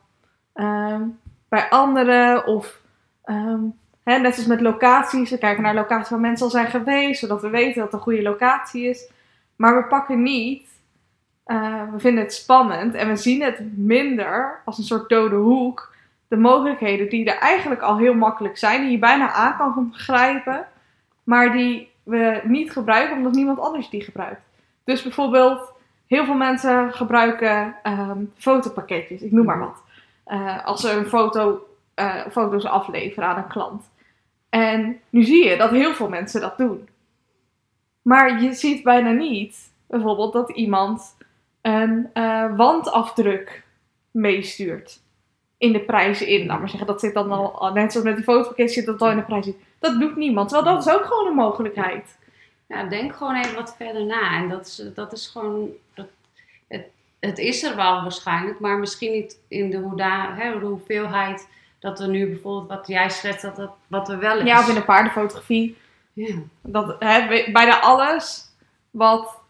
ehm, bij anderen of ehm, hè, net zoals met locaties, we kijken naar locaties waar mensen al zijn geweest, zodat we weten dat het een goede locatie is. Maar we pakken niet, eh, we vinden het spannend en we zien het minder als een soort dode hoek. De mogelijkheden die er eigenlijk al heel makkelijk zijn, die je bijna aan kan grijpen, maar die we niet gebruiken omdat niemand anders die gebruikt. Dus bijvoorbeeld, heel veel mensen gebruiken ehm, fotopakketjes, ik noem maar wat. Eh, als ze een foto, eh, foto's afleveren aan een klant. En nu zie je dat heel veel mensen dat doen. Maar je ziet bijna niet, bijvoorbeeld, dat iemand een eh, wandafdruk meestuurt. In de prijzen in, laat maar zeggen. Dat zit dan al, net zoals met die fotopakketjes zit dat al in de prijs in. Dat doet niemand, terwijl dat is ook gewoon een mogelijkheid. Ja, denk gewoon even wat verder na. En dat is, dat is gewoon. Dat, het, het is er wel waarschijnlijk, maar misschien niet in de, hoeda, hè, de hoeveelheid dat er nu bijvoorbeeld wat jij schetst, dat, dat wat er wel is. Ja, of in de paardenfotografie. Ja. Dat, hè, bijna alles wat,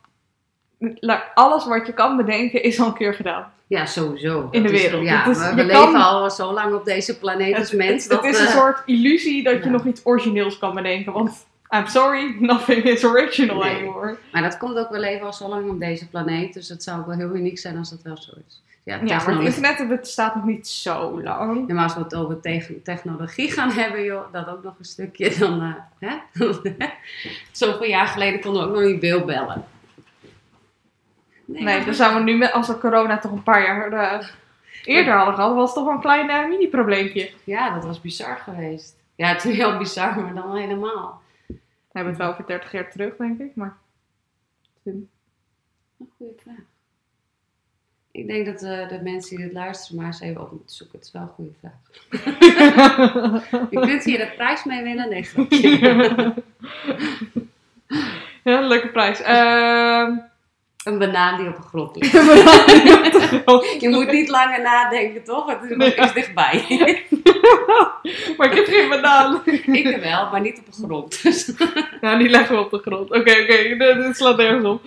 alles wat je kan bedenken is al een keer gedaan. Ja, sowieso. In de is- wereld. ja, is- we, kan- leven al zo lang op deze planeet als mens. het, dat, het is een eh, soort illusie dat je nog iets origineels kan bedenken. Want I'm sorry, nothing is original Nee. anymore. Maar dat komt ook, we leven al zo lang op deze planeet. Dus het zou ook wel heel uniek zijn als dat wel zo is. Ja, Ja, maar het internet bestaat nog niet zo lang. Ja, maar als we het over te- technologie gaan hebben, joh, dat ook nog een stukje, dan, eh, hè? Zoveel jaar geleden konden we ook nog niet beeldbellen. Nee, maar dan zouden we nu, met, als we corona toch een paar jaar eh, eerder hadden gehad, was het toch wel een klein eh, mini-probleempje. Ja, dat was bizar geweest. Ja, het is heel bizar, maar dan helemaal. We hebben het wel over 30 jaar terug, denk ik. Maar Een goede vraag. Ik denk dat eh, de mensen die dit luisteren maar eens even op moeten zoeken. Het is wel een goede vraag. Je kunt hier de prijs mee winnen. Nee, grapje. ja, leuke prijs. Ehm Een banaan die op een grond ligt. Je moet niet langer nadenken, toch? Het is, Nee. dichtbij. maar ik heb geen banaan. Ik wel, maar niet op een grond. Nou, die leggen we op de grond. Oké, oké, dit dit slaat nergens op.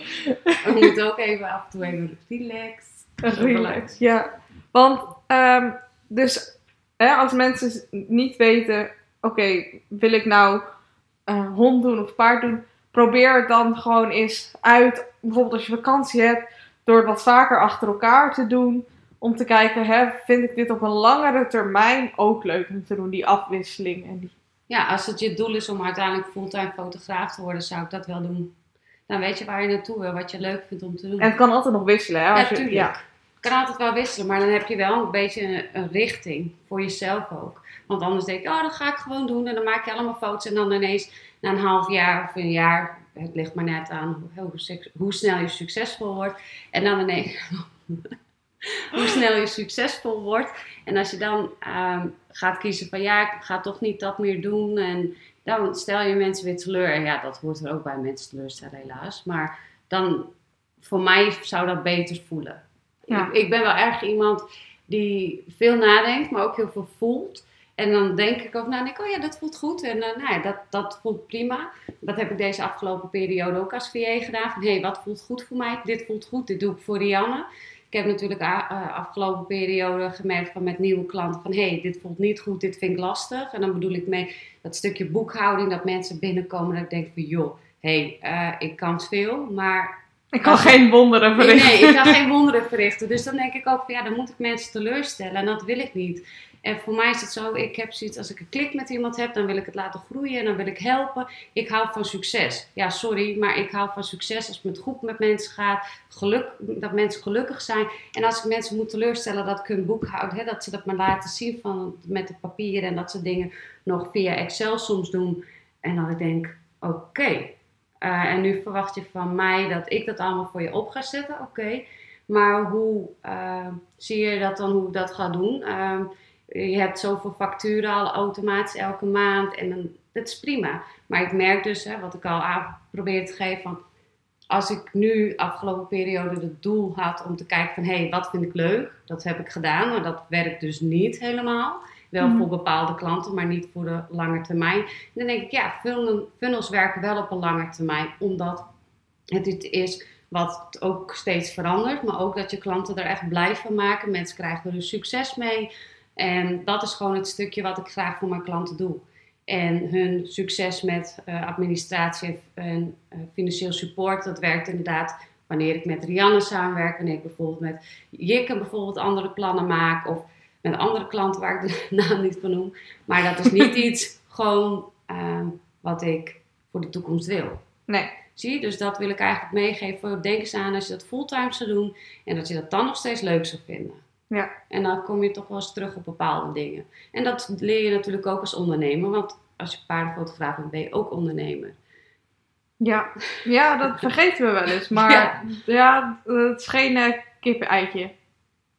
we moeten ook even af en toe even relax. Relax. Ja, want ehm, dus hè, als mensen niet weten, oké, wil ik nou eh, hond doen of paard doen, probeer het dan gewoon eens uit. Bijvoorbeeld als je vakantie hebt, door het wat vaker achter elkaar te doen. Om te kijken, hè, vind ik dit op een langere termijn ook leuk om te doen, die afwisseling. En die... Ja, als het je doel is om uiteindelijk fulltime fotograaf te worden, zou ik dat wel doen. Dan weet je waar je naartoe wil, wat je leuk vindt om te doen. En het kan altijd nog wisselen, hè? Als Ja, je, kan altijd wel wisselen, maar dan heb je wel een beetje een, een richting voor jezelf ook. Want anders denk je, oh, dat ga ik gewoon doen. En dan maak je allemaal foto's en dan ineens na een half jaar of een jaar, het ligt maar net aan hoe, hoe, hoe snel je succesvol wordt. En dan ineens, hoe snel je succesvol wordt. En als je dan ehm, gaat kiezen van, ja, ik ga toch niet dat meer doen. En dan stel je mensen weer teleur. En ja, dat hoort er ook bij mensen teleurstellen helaas. Maar dan, voor mij zou dat beter voelen. Ja. Ik, ik ben wel erg iemand die veel nadenkt, maar ook heel veel voelt. En dan denk ik ook, nou, denk ik, oh ja, dat voelt goed. En uh, nou ja, dat, dat voelt prima. Dat heb ik deze afgelopen periode ook als VA gedaan. Van, hé, hey, wat voelt goed voor mij? Dit voelt goed, dit doe ik voor Rianne. Ik heb natuurlijk uh, afgelopen periode gemerkt van met nieuwe klanten van hé, hey, dit voelt niet goed, dit vind ik lastig. En dan bedoel ik mee dat stukje boekhouding, dat mensen binnenkomen en ik denk van joh, hé, hey, ik kan veel, maar ik kan geen wonderen verrichten. Nee, ik kan geen wonderen verrichten. Dus dan denk ik ook van ja, dan moet ik mensen teleurstellen en dat wil ik niet. En voor mij is het zo, ik heb zoiets, als ik een klik met iemand heb, dan wil ik het laten groeien en dan wil ik helpen. Ik hou van succes. Ja, sorry, maar ik hou van succes als het goed met mensen gaat, geluk, dat mensen gelukkig zijn. En als ik mensen moet teleurstellen dat ik hun boek houd, hè, dat ze dat maar laten zien van, met het papier en dat ze dingen nog via Excel soms doen. En dan ik denk, oké, uh, en nu verwacht je van mij dat ik dat allemaal voor je op ga zetten. Oké, maar hoe uh, zie je dat dan, hoe ik dat ga doen? Uh, je hebt zoveel facturen al automatisch elke maand en dan, dat is prima. Maar ik merk dus, hè, wat ik al aan probeer te geven, van als ik nu afgelopen periode het doel had om te kijken van hé, hey, wat vind ik leuk? Dat heb ik gedaan, maar dat werkt dus niet helemaal. Wel mm. voor bepaalde klanten, maar niet voor de lange termijn. En dan denk ik, ja, funnels werken wel op een lange termijn, omdat het iets is wat ook steeds verandert, maar ook dat je klanten er echt blij van maken. Mensen krijgen er succes mee. En dat is gewoon het stukje wat ik graag voor mijn klanten doe. En hun succes met uh, administratie en uh, financieel support, dat werkt inderdaad wanneer ik met Rianne samenwerk, wanneer ik bijvoorbeeld met Jikke bijvoorbeeld andere plannen maak, of met andere klanten waar ik de naam niet van noem. Maar dat is niet iets gewoon uh, wat ik voor de toekomst wil. Nee. Zie? Dus dat wil ik eigenlijk meegeven. Denk eens aan als je dat fulltime zou doen en dat je dat dan nog steeds leuk zou vinden. Ja. En dan kom je toch wel eens terug op bepaalde dingen. En dat leer je natuurlijk ook als ondernemer, want als je paardenfotograaf bent, ben je ook ondernemer. Ja, ja dat vergeten we wel eens. Maar ja, ja het is geen uh, kippen-eitje.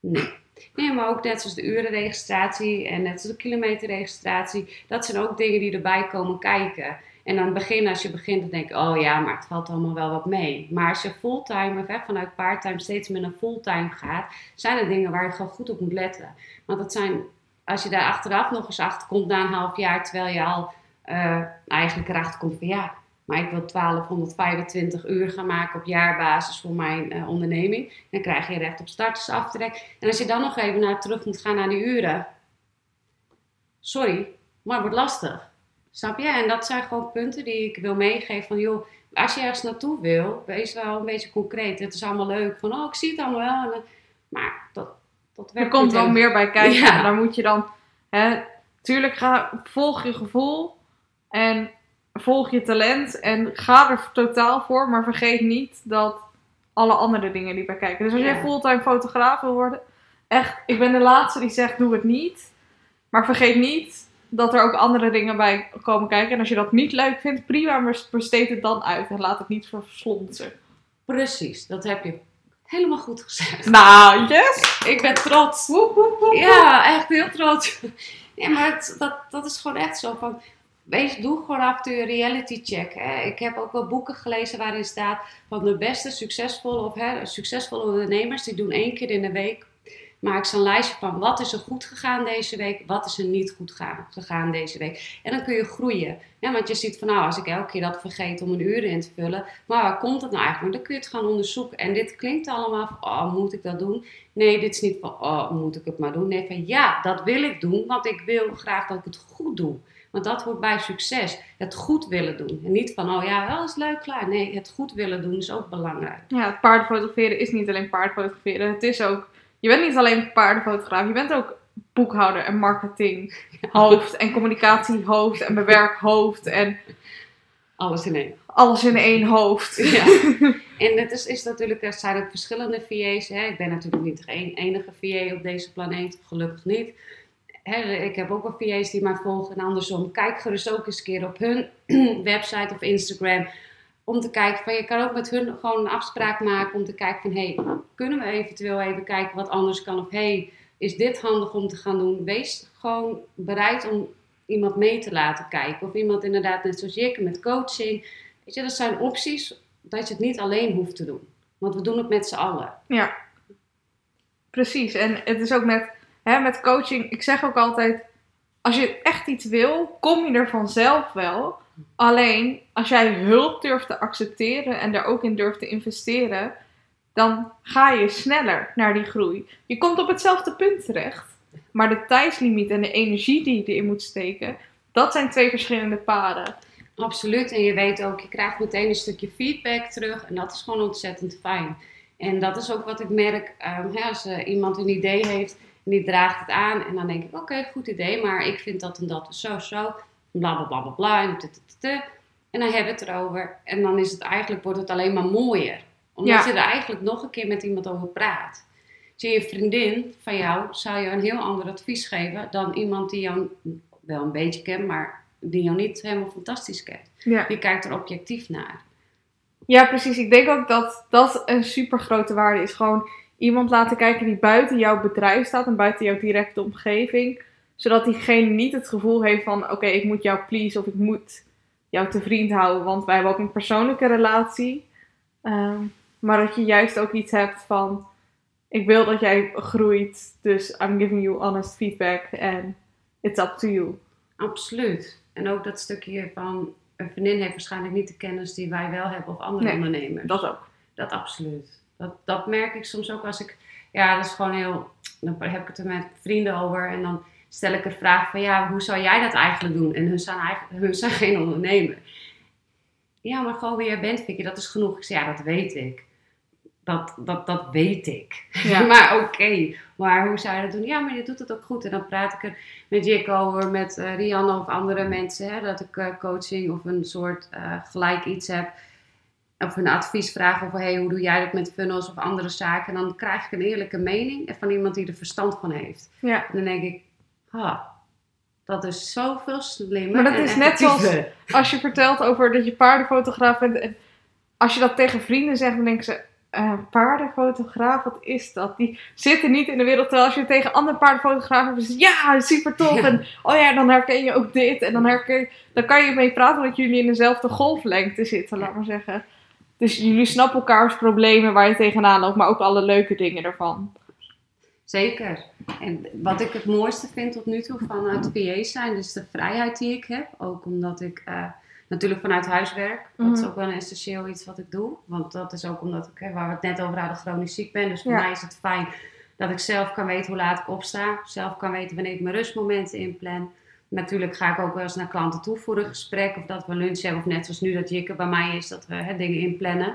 Nee. Nee, maar ook net zoals de urenregistratie en net zoals de kilometerregistratie. Dat zijn ook dingen die erbij komen kijken. En aan het begin, als je begint, dan denk je, oh ja, maar het valt allemaal wel wat mee. Maar als je fulltime, of vanuit parttime steeds meer naar fulltime gaat, zijn er dingen waar je gewoon goed op moet letten. Want dat zijn, als je daar achteraf nog eens achter komt na een half jaar, terwijl je al uh, eigenlijk erachter komt van ja, maar ik wil 1225 uur gaan maken op jaarbasis voor mijn uh, onderneming. Dan krijg je recht op startersaftrek. En als je dan nog even naar terug moet gaan naar die uren, sorry, maar het wordt lastig. Snap je? En dat zijn gewoon punten die ik wil meegeven van joh, als je ergens naartoe wil, wees wel een beetje concreet. Het is allemaal leuk van oh, ik zie het allemaal wel. Maar dat, dat werkt Er komt wel meer bij kijken. Ja. Daar moet je dan, hè, tuurlijk ga, volg je gevoel en volg je talent en ga er totaal voor, maar vergeet niet dat alle andere dingen die bij kijken. Dus als jij fulltime fotograaf wil worden, echt, ik ben de laatste die zegt doe het niet. Maar vergeet niet dat er ook andere dingen bij komen kijken. En als je dat niet leuk vindt, prima, maar besteed het dan uit en laat het niet verslonsen. Precies, dat heb je helemaal goed gezegd. Nou, yes! Ik ben trots. Ja, echt heel trots. Ja, maar dat, dat is gewoon echt zo van... Wees, doe gewoon af en toe een reality check. Hè. Ik heb ook wel boeken gelezen waarin staat van de beste succesvolle of hè, succesvolle ondernemers, die doen één keer in de week maak ze een lijstje van wat is er goed gegaan deze week, wat is er niet goed gegaan deze week. En dan kun je groeien. Want je ziet van nou, als ik elke keer dat vergeet om een uur in te vullen, maar waar komt het nou eigenlijk? Dan kun je het gaan onderzoeken. En dit klinkt allemaal van, oh, moet ik dat doen? Nee, dit is niet van, oh, moet ik het maar doen? Nee, van ja, dat wil ik doen, want ik wil graag dat ik het goed doe. Want dat hoort bij succes. Het goed willen doen. En niet van, oh ja, wel is leuk, klaar. Nee, het goed willen doen is ook belangrijk. Ja, paardfotograferen is niet alleen paardfotograferen. Het is ook je bent niet alleen paardenfotograaf, je bent ook boekhouder en marketinghoofd en communicatiehoofd en bewerkhoofd en... Alles in één. Alles in één hoofd. Ja. en het is, is natuurlijk, er zijn ook verschillende VA's. Hè. Ik ben natuurlijk niet de enige VA op deze planeet, gelukkig niet. ik heb ook wel VA's die mij volgen en andersom. Kijk gerust ook eens een keer op hun website of Instagram om te kijken van je kan ook met hun gewoon een afspraak maken om te kijken van hey, kunnen we eventueel even kijken wat anders kan of hey, is dit handig om te gaan doen? Wees gewoon bereid om iemand mee te laten kijken of iemand inderdaad net zoals ik met coaching. Weet je, dat zijn opties dat je het niet alleen hoeft te doen. Want we doen het met z'n allen. Ja, precies. En het is ook met, hè, met coaching, ik zeg ook altijd, als je echt iets wil, kom je er vanzelf wel. Alleen als jij hulp durft te accepteren en daar ook in durft te investeren, dan ga je sneller naar die groei. Je komt op hetzelfde punt terecht. Maar de tijdslimiet en de energie die je erin moet steken, dat zijn twee verschillende paden. Absoluut. En je weet ook, je krijgt meteen een stukje feedback terug. En dat is gewoon ontzettend fijn. En dat is ook wat ik merk um, als uh, iemand een idee heeft en die draagt het aan. En dan denk ik, oké, goed idee, maar ik vind dat en dat zo, zo. Bla bla bla bla bla. En, en dan hebben we het erover. En dan is het eigenlijk, wordt het alleen maar mooier. Omdat je er eigenlijk nog een keer met iemand over praat. Zie je vriendin van jou zou je een heel ander advies geven dan iemand die jou wel een beetje kent, maar die jou niet helemaal fantastisch kent. Ja. Die kijkt er objectief naar. Ja, precies. Ik denk ook dat dat een super grote waarde is. Gewoon iemand laten kijken die buiten jouw bedrijf staat en buiten jouw directe omgeving. Zodat diegene niet het gevoel heeft van: oké, ik moet jou please of ik moet jou te vriend houden, want wij hebben ook een persoonlijke relatie. Ehm, maar dat je juist ook iets hebt van: ik wil dat jij groeit, dus I'm giving you honest feedback and it's up to you. Absoluut. En ook dat stukje van een vriendin heeft waarschijnlijk niet de kennis die wij wel hebben of andere Nee, ondernemers. Dat ook. Dat absoluut. Dat, dat merk ik soms ook als ik, ja, dat is gewoon heel, dan heb ik het er met vrienden over en dan stel ik een vraag van, ja, hoe zou jij dat eigenlijk doen? En hun zijn, eigenlijk, hun zijn geen ondernemer. Ja, maar gewoon wie jij bent, Vicky, dat is genoeg. Ik zeg, ja, dat weet ik. Dat, dat, dat weet ik. Ja. maar oké, maar hoe zou je dat doen? Ja, maar je doet het ook goed. En dan praat ik er met Jik over, met eh, Rianne of andere mensen. Hè, dat ik eh, coaching of een soort eh, gelijk iets heb. Of een advies vraag over, hey, hoe doe jij dat met funnels of andere zaken? En dan krijg ik een eerlijke mening van iemand die er verstand van heeft. Ja. En dan denk ik, ha, dat is zoveel slimmer Maar dat is net zoals-. Als je vertelt over dat je paardenfotograaf bent. En als je dat tegen vrienden zegt, dan denken ze. eh, paardenfotograaf, wat is dat? Die zitten niet in de wereld. Terwijl als je tegen andere paardenfotografen hebt, ja, super tof. Ja. En oh ja, dan herken je ook dit. En dan, herken je, dan kan je mee praten omdat jullie in dezelfde golflengte zitten, laat maar zeggen. Dus jullie snappen elkaars problemen waar je tegenaan loopt, maar ook alle leuke dingen ervan. Zeker. En wat ik het mooiste vind tot nu toe van het VA zijn, dus de vrijheid die ik heb. Ook omdat ik eh, natuurlijk vanuit huis werk. Dat is Mhm. ook wel een essentieel iets wat ik doe. Want dat is ook omdat ik, hè, waar we het net over hadden, chronisch ziek ben. Dus voor Ja. mij is het fijn dat ik zelf kan weten hoe laat ik opsta. Zelf kan weten wanneer ik mijn rustmomenten inplan. Natuurlijk ga ik ook wel eens naar klanten toe voor een gesprek. Of dat we lunch hebben. Of net zoals nu dat Jikke bij mij is, dat we hè, dingen inplannen.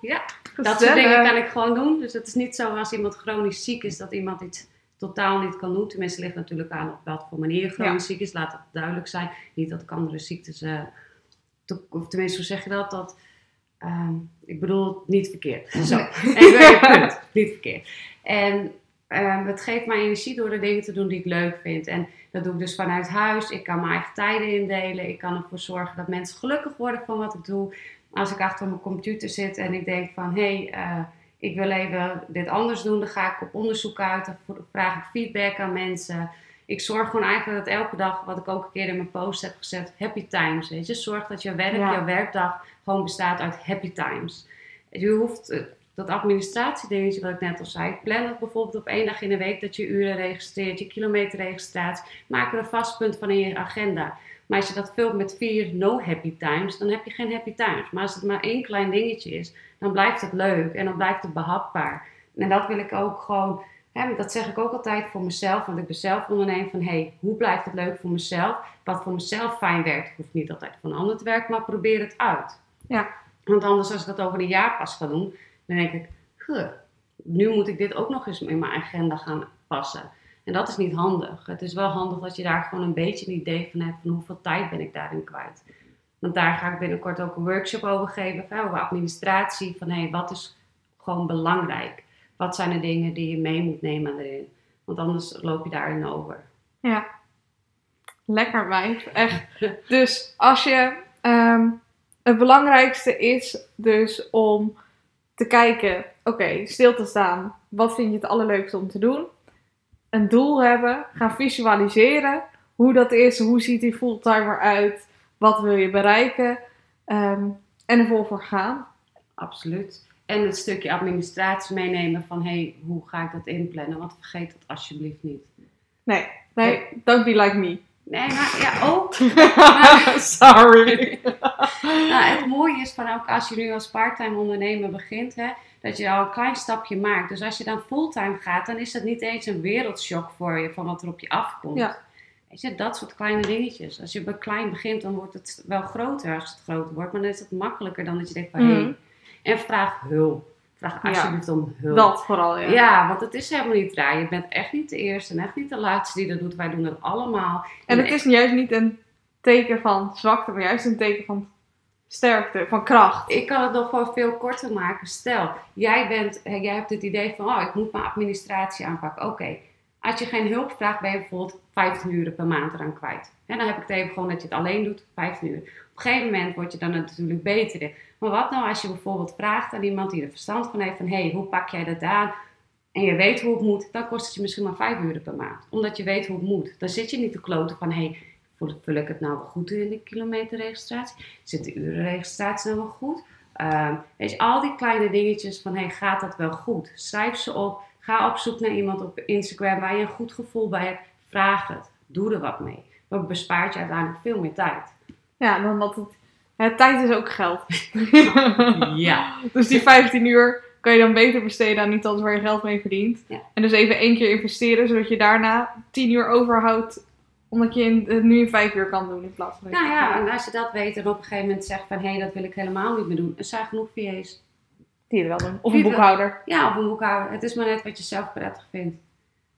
Ja, dat soort dingen kan ik gewoon doen. Dus het is niet zo als iemand chronisch ziek is dat iemand iets totaal niet kan doen. Tenminste, ligt natuurlijk aan op wat voor manier chronisch ziek is. Laat het duidelijk zijn. Niet dat ik andere ziektes. to- of tenminste, hoe zeg je dat? dat ehm, ik bedoel niet verkeerd. Zo. Punt. Niet verkeerd. En ehm, het geeft mij energie door de dingen te doen die ik leuk vind. En dat doe ik dus vanuit huis. Ik kan mijn eigen tijden indelen. Ik kan ervoor zorgen dat mensen gelukkig worden van wat ik doe. Als ik achter mijn computer zit en ik denk van... hé, hey, eh, ik wil even dit anders doen. Dan ga ik op onderzoek uit. Dan vraag ik feedback aan mensen. Ik zorg gewoon eigenlijk dat elke dag, wat ik ook een keer in mijn post heb gezet, happy times. Weet je, zorg dat je werk, Ja. jouw werkdag gewoon bestaat uit happy times. Je hoeft eh, dat administratiedingetje wat ik net al zei, plan het bijvoorbeeld op één dag in de week dat je uren registreert, je kilometerregistratie. Maak er een vast punt van in je agenda. Maar als je dat vult met vier no happy times, dan heb je geen happy times. Maar als het maar één klein dingetje is, dan blijft het leuk en dan blijft het behapbaar. En dat wil ik ook gewoon, hè, dat zeg ik ook altijd voor mezelf, want ik ben zelf ondernemer van, hey, hoe blijft het leuk voor mezelf? Wat voor mezelf fijn werkt, hoeft niet altijd voor een ander te werken, maar probeer het uit. Ja. Want anders als ik dat over een jaar pas ga doen, dan denk ik, nu moet ik dit ook nog eens in mijn agenda gaan passen. En dat is niet handig. Het is wel handig dat je daar gewoon een beetje een idee van hebt van hoeveel tijd ben ik daarin kwijt. Want daar ga ik binnenkort ook een workshop over geven, hè, over administratie. Van hé, wat is gewoon belangrijk? Wat zijn de dingen die je mee moet nemen erin? Want anders loop je daarin over. Ja. Lekker wijf, echt. Dus als je. ehm, het belangrijkste is dus om te kijken, oké, stil te staan. Wat vind je het allerleukste om te doen? Een doel hebben, gaan visualiseren. Hoe dat is, hoe ziet die fulltimer uit? Wat wil je bereiken? Ehm, en er vol voor gaan. Absoluut. En het stukje administratie meenemen van hé, hey, hoe ga ik dat inplannen? Want vergeet dat alsjeblieft niet. Nee, nee, don't be like me. Nee, maar ja, ook. Sorry. Nou, het mooie is van ook als je nu als parttime ondernemer begint, hè, dat je al een klein stapje maakt. Dus als je dan fulltime gaat, dan is dat niet eens een wereldshock voor je van wat er op je afkomt. Ja. Weet je, dat soort kleine dingetjes. Als je bij klein begint, dan wordt het wel groter als het groter wordt. Maar dan is het makkelijker dan dat je denkt van, hé. Mhm. En vraag hulp. Vraag Ja. alsjeblieft om hulp. Dat vooral, ja. Ja, want het is helemaal niet raar. Je bent echt niet de eerste en echt niet de laatste die dat doet. Wij doen het allemaal. En het is juist niet een teken van zwakte, maar juist een teken van sterkte, van kracht. Ik kan het nog gewoon veel korter maken. Stel, jij, bent, jij hebt het idee van, oh, ik moet mijn administratie aanpakken. Oké, als je geen hulp vraagt, ben je bijvoorbeeld 15 uur per maand eraan kwijt. En dan heb ik het even gewoon dat je het alleen doet, 15 uur. Op een gegeven moment word je dan natuurlijk beter. Maar wat nou als je bijvoorbeeld vraagt aan iemand die er verstand van heeft van, hé, hey, hoe pak jij dat aan? En je weet hoe het moet, dan kost het je misschien maar 5 uur per maand. Omdat je weet hoe het moet. Dan zit je niet te kloten van, hé, hey, vul ik het nou wel goed in de kilometerregistratie? Zit de urenregistratie nou wel goed? Ehm, weet je, al die kleine dingetjes van, hey, gaat dat wel goed? Schrijf ze op. Ga op zoek naar iemand op Instagram waar je een goed gevoel bij hebt. Vraag het. Doe er wat mee. Dat bespaart je uiteindelijk veel meer tijd. Ja, dan dat het... hè, tijd is ook geld. Ja. Dus die 15 uur kan je dan beter besteden aan iets anders waar je geld mee verdient. Ja. En dus even één keer investeren, zodat je daarna 10 uur overhoudt. Omdat je in- het nu in 5 uur kan doen in plaats van... Nou ja, en als je dat weet en op een gegeven moment zegt van... Hé, hey, dat wil ik helemaal niet meer doen. Er zijn genoeg VA's. Die er wel doen. Of een er- boekhouder. Ja, op een boekhouder. Het is maar net wat je zelf prettig vindt.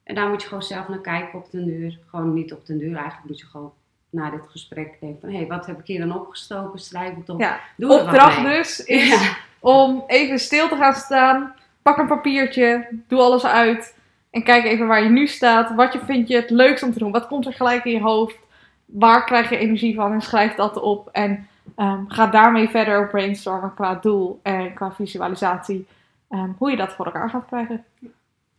En daar moet je gewoon zelf naar kijken op den duur. Gewoon niet op den duur. Eigenlijk moet je gewoon na dit gesprek denken van... Hé, hey, wat heb ik hier dan opgestoken? Schrijf het op. Ja. Doe Opdracht dus is Ja. om even stil te gaan staan. Pak een papiertje, doe alles uit. En kijk even waar je nu staat. Wat je vind je het leukst om te doen? Wat komt er gelijk in je hoofd? Waar krijg je energie van? En schrijf dat op. En ehm, ga daarmee verder brainstormen qua doel en qua visualisatie. ehm, hoe je dat voor elkaar gaat krijgen.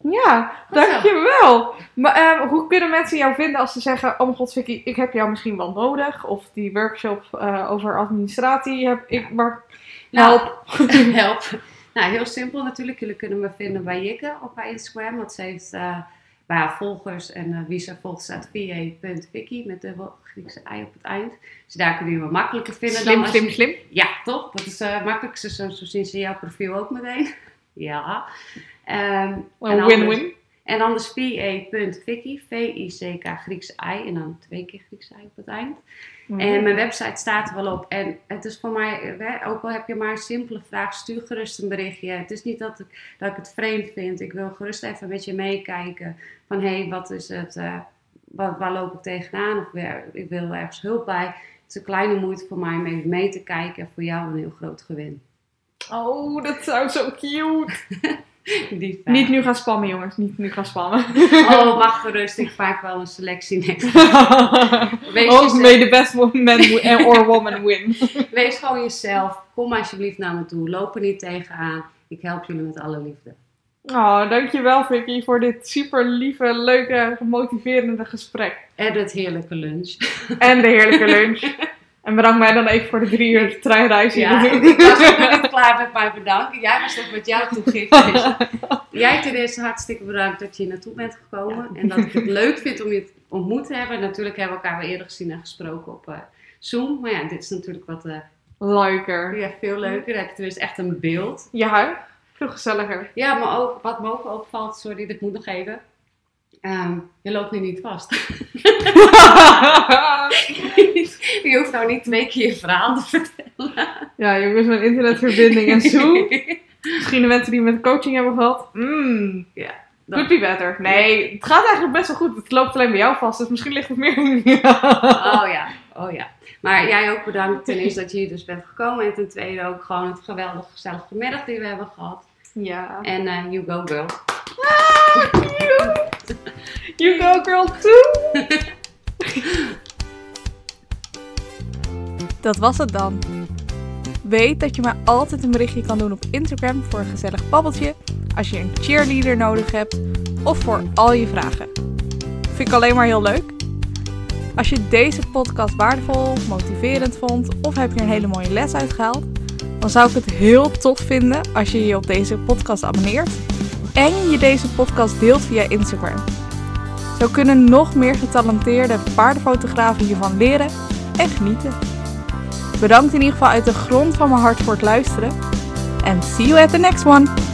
Ja, dankjewel. Maar ehm, hoe kunnen mensen jou vinden als ze zeggen... Oh mijn god Vicky, ik heb jou misschien wel nodig. Of die workshop eh, over administratie heb ik... Maar Nou, help. Help. Nou, heel simpel natuurlijk. Jullie kunnen me vinden bij Jikke op haar Instagram. Want ze heeft eh, bij haar volgers en eh, wie ze volgt staat va.vicky met de Griekse ei op het eind. Dus daar kunnen jullie me makkelijker vinden. Slim, dan slim, je- slim. Ja, toch? Dat is eh makkelijk. Zo, zo zo zien ze jouw profiel ook meteen. ja. En Een anders- win-win. En anders va.vicky, V-I-C-K, Griekse ei. En dan twee keer Griekse ei op het eind. En mijn website staat er wel op. En het is voor mij, ook al heb je maar een simpele vraag, stuur gerust een berichtje. Het is niet dat ik, dat ik het vreemd vind. Ik wil gerust even met je meekijken. Van hé, hey, wat is het, eh, wat, waar loop ik tegenaan? Of weer, ik wil ergens hulp bij. Het is een kleine moeite voor mij om even mee te kijken. Voor jou een heel groot gewin. Oh, dat zou zo cute. Die. Niet nu gaan spammen, jongens. Niet nu gaan spammen. Oh, wacht gerust. Ik maak wel een selectie next. Oh, jezelf. may the best man win- or woman win. Wees gewoon jezelf. Kom alsjeblieft naar me toe. Loop er niet tegenaan. Ik help jullie met alle liefde. Oh, dankjewel Vicky voor dit super lieve, leuke, motiverende gesprek. En het heerlijke lunch. En de heerlijke lunch. En bedankt mij dan even voor de drie uur treinreis hier Ja, ook klaar met mijn bedanken. Jij was toch met jouw toegift. Dus jij ten eerste hartstikke bedankt dat je hier naartoe bent gekomen. En dat ik het leuk vind om je te ontmoet te hebben. Natuurlijk hebben we elkaar wel eerder gezien en gesproken op eh, Zoom. Maar ja, dit is natuurlijk wat eh, Leuker. ja, veel leuker. Dan heb je tenminste echt een beeld. Ja, veel gezelliger. Ja, maar ook wat me ook opvalt, sorry, dit moet nog even. Ehm, je loopt nu niet vast. je hoeft nou niet twee keer je verhaal te vertellen. ja, jongens, mijn internetverbinding en zo. Misschien de mensen die met coaching hebben gehad. Mm, Ja, could be better. Nee, het gaat eigenlijk best wel goed. Het loopt alleen bij jou vast, dus misschien ligt het meer in Oh ja, oh ja. Maar jij ook bedankt ten eerste dat je hier dus bent gekomen. En ten tweede ook gewoon het geweldig gezellige middag die we hebben gehad. Ja. En eh, you go girl. Ah. You go girl too. Dat was het dan. Weet dat je mij altijd een berichtje kan doen op Instagram voor een gezellig babbeltje, als je een cheerleader nodig hebt of voor al je vragen. Vind ik alleen maar heel leuk. Als je deze podcast waardevol, motiverend vond of heb je een hele mooie les uitgehaald, dan zou ik het heel tof vinden als je je op deze podcast abonneert en je deze podcast deelt via Instagram. Zo kunnen nog meer getalenteerde paardenfotografen hiervan leren en genieten. Bedankt in ieder geval uit de grond van mijn hart voor het luisteren. En see you at the next one!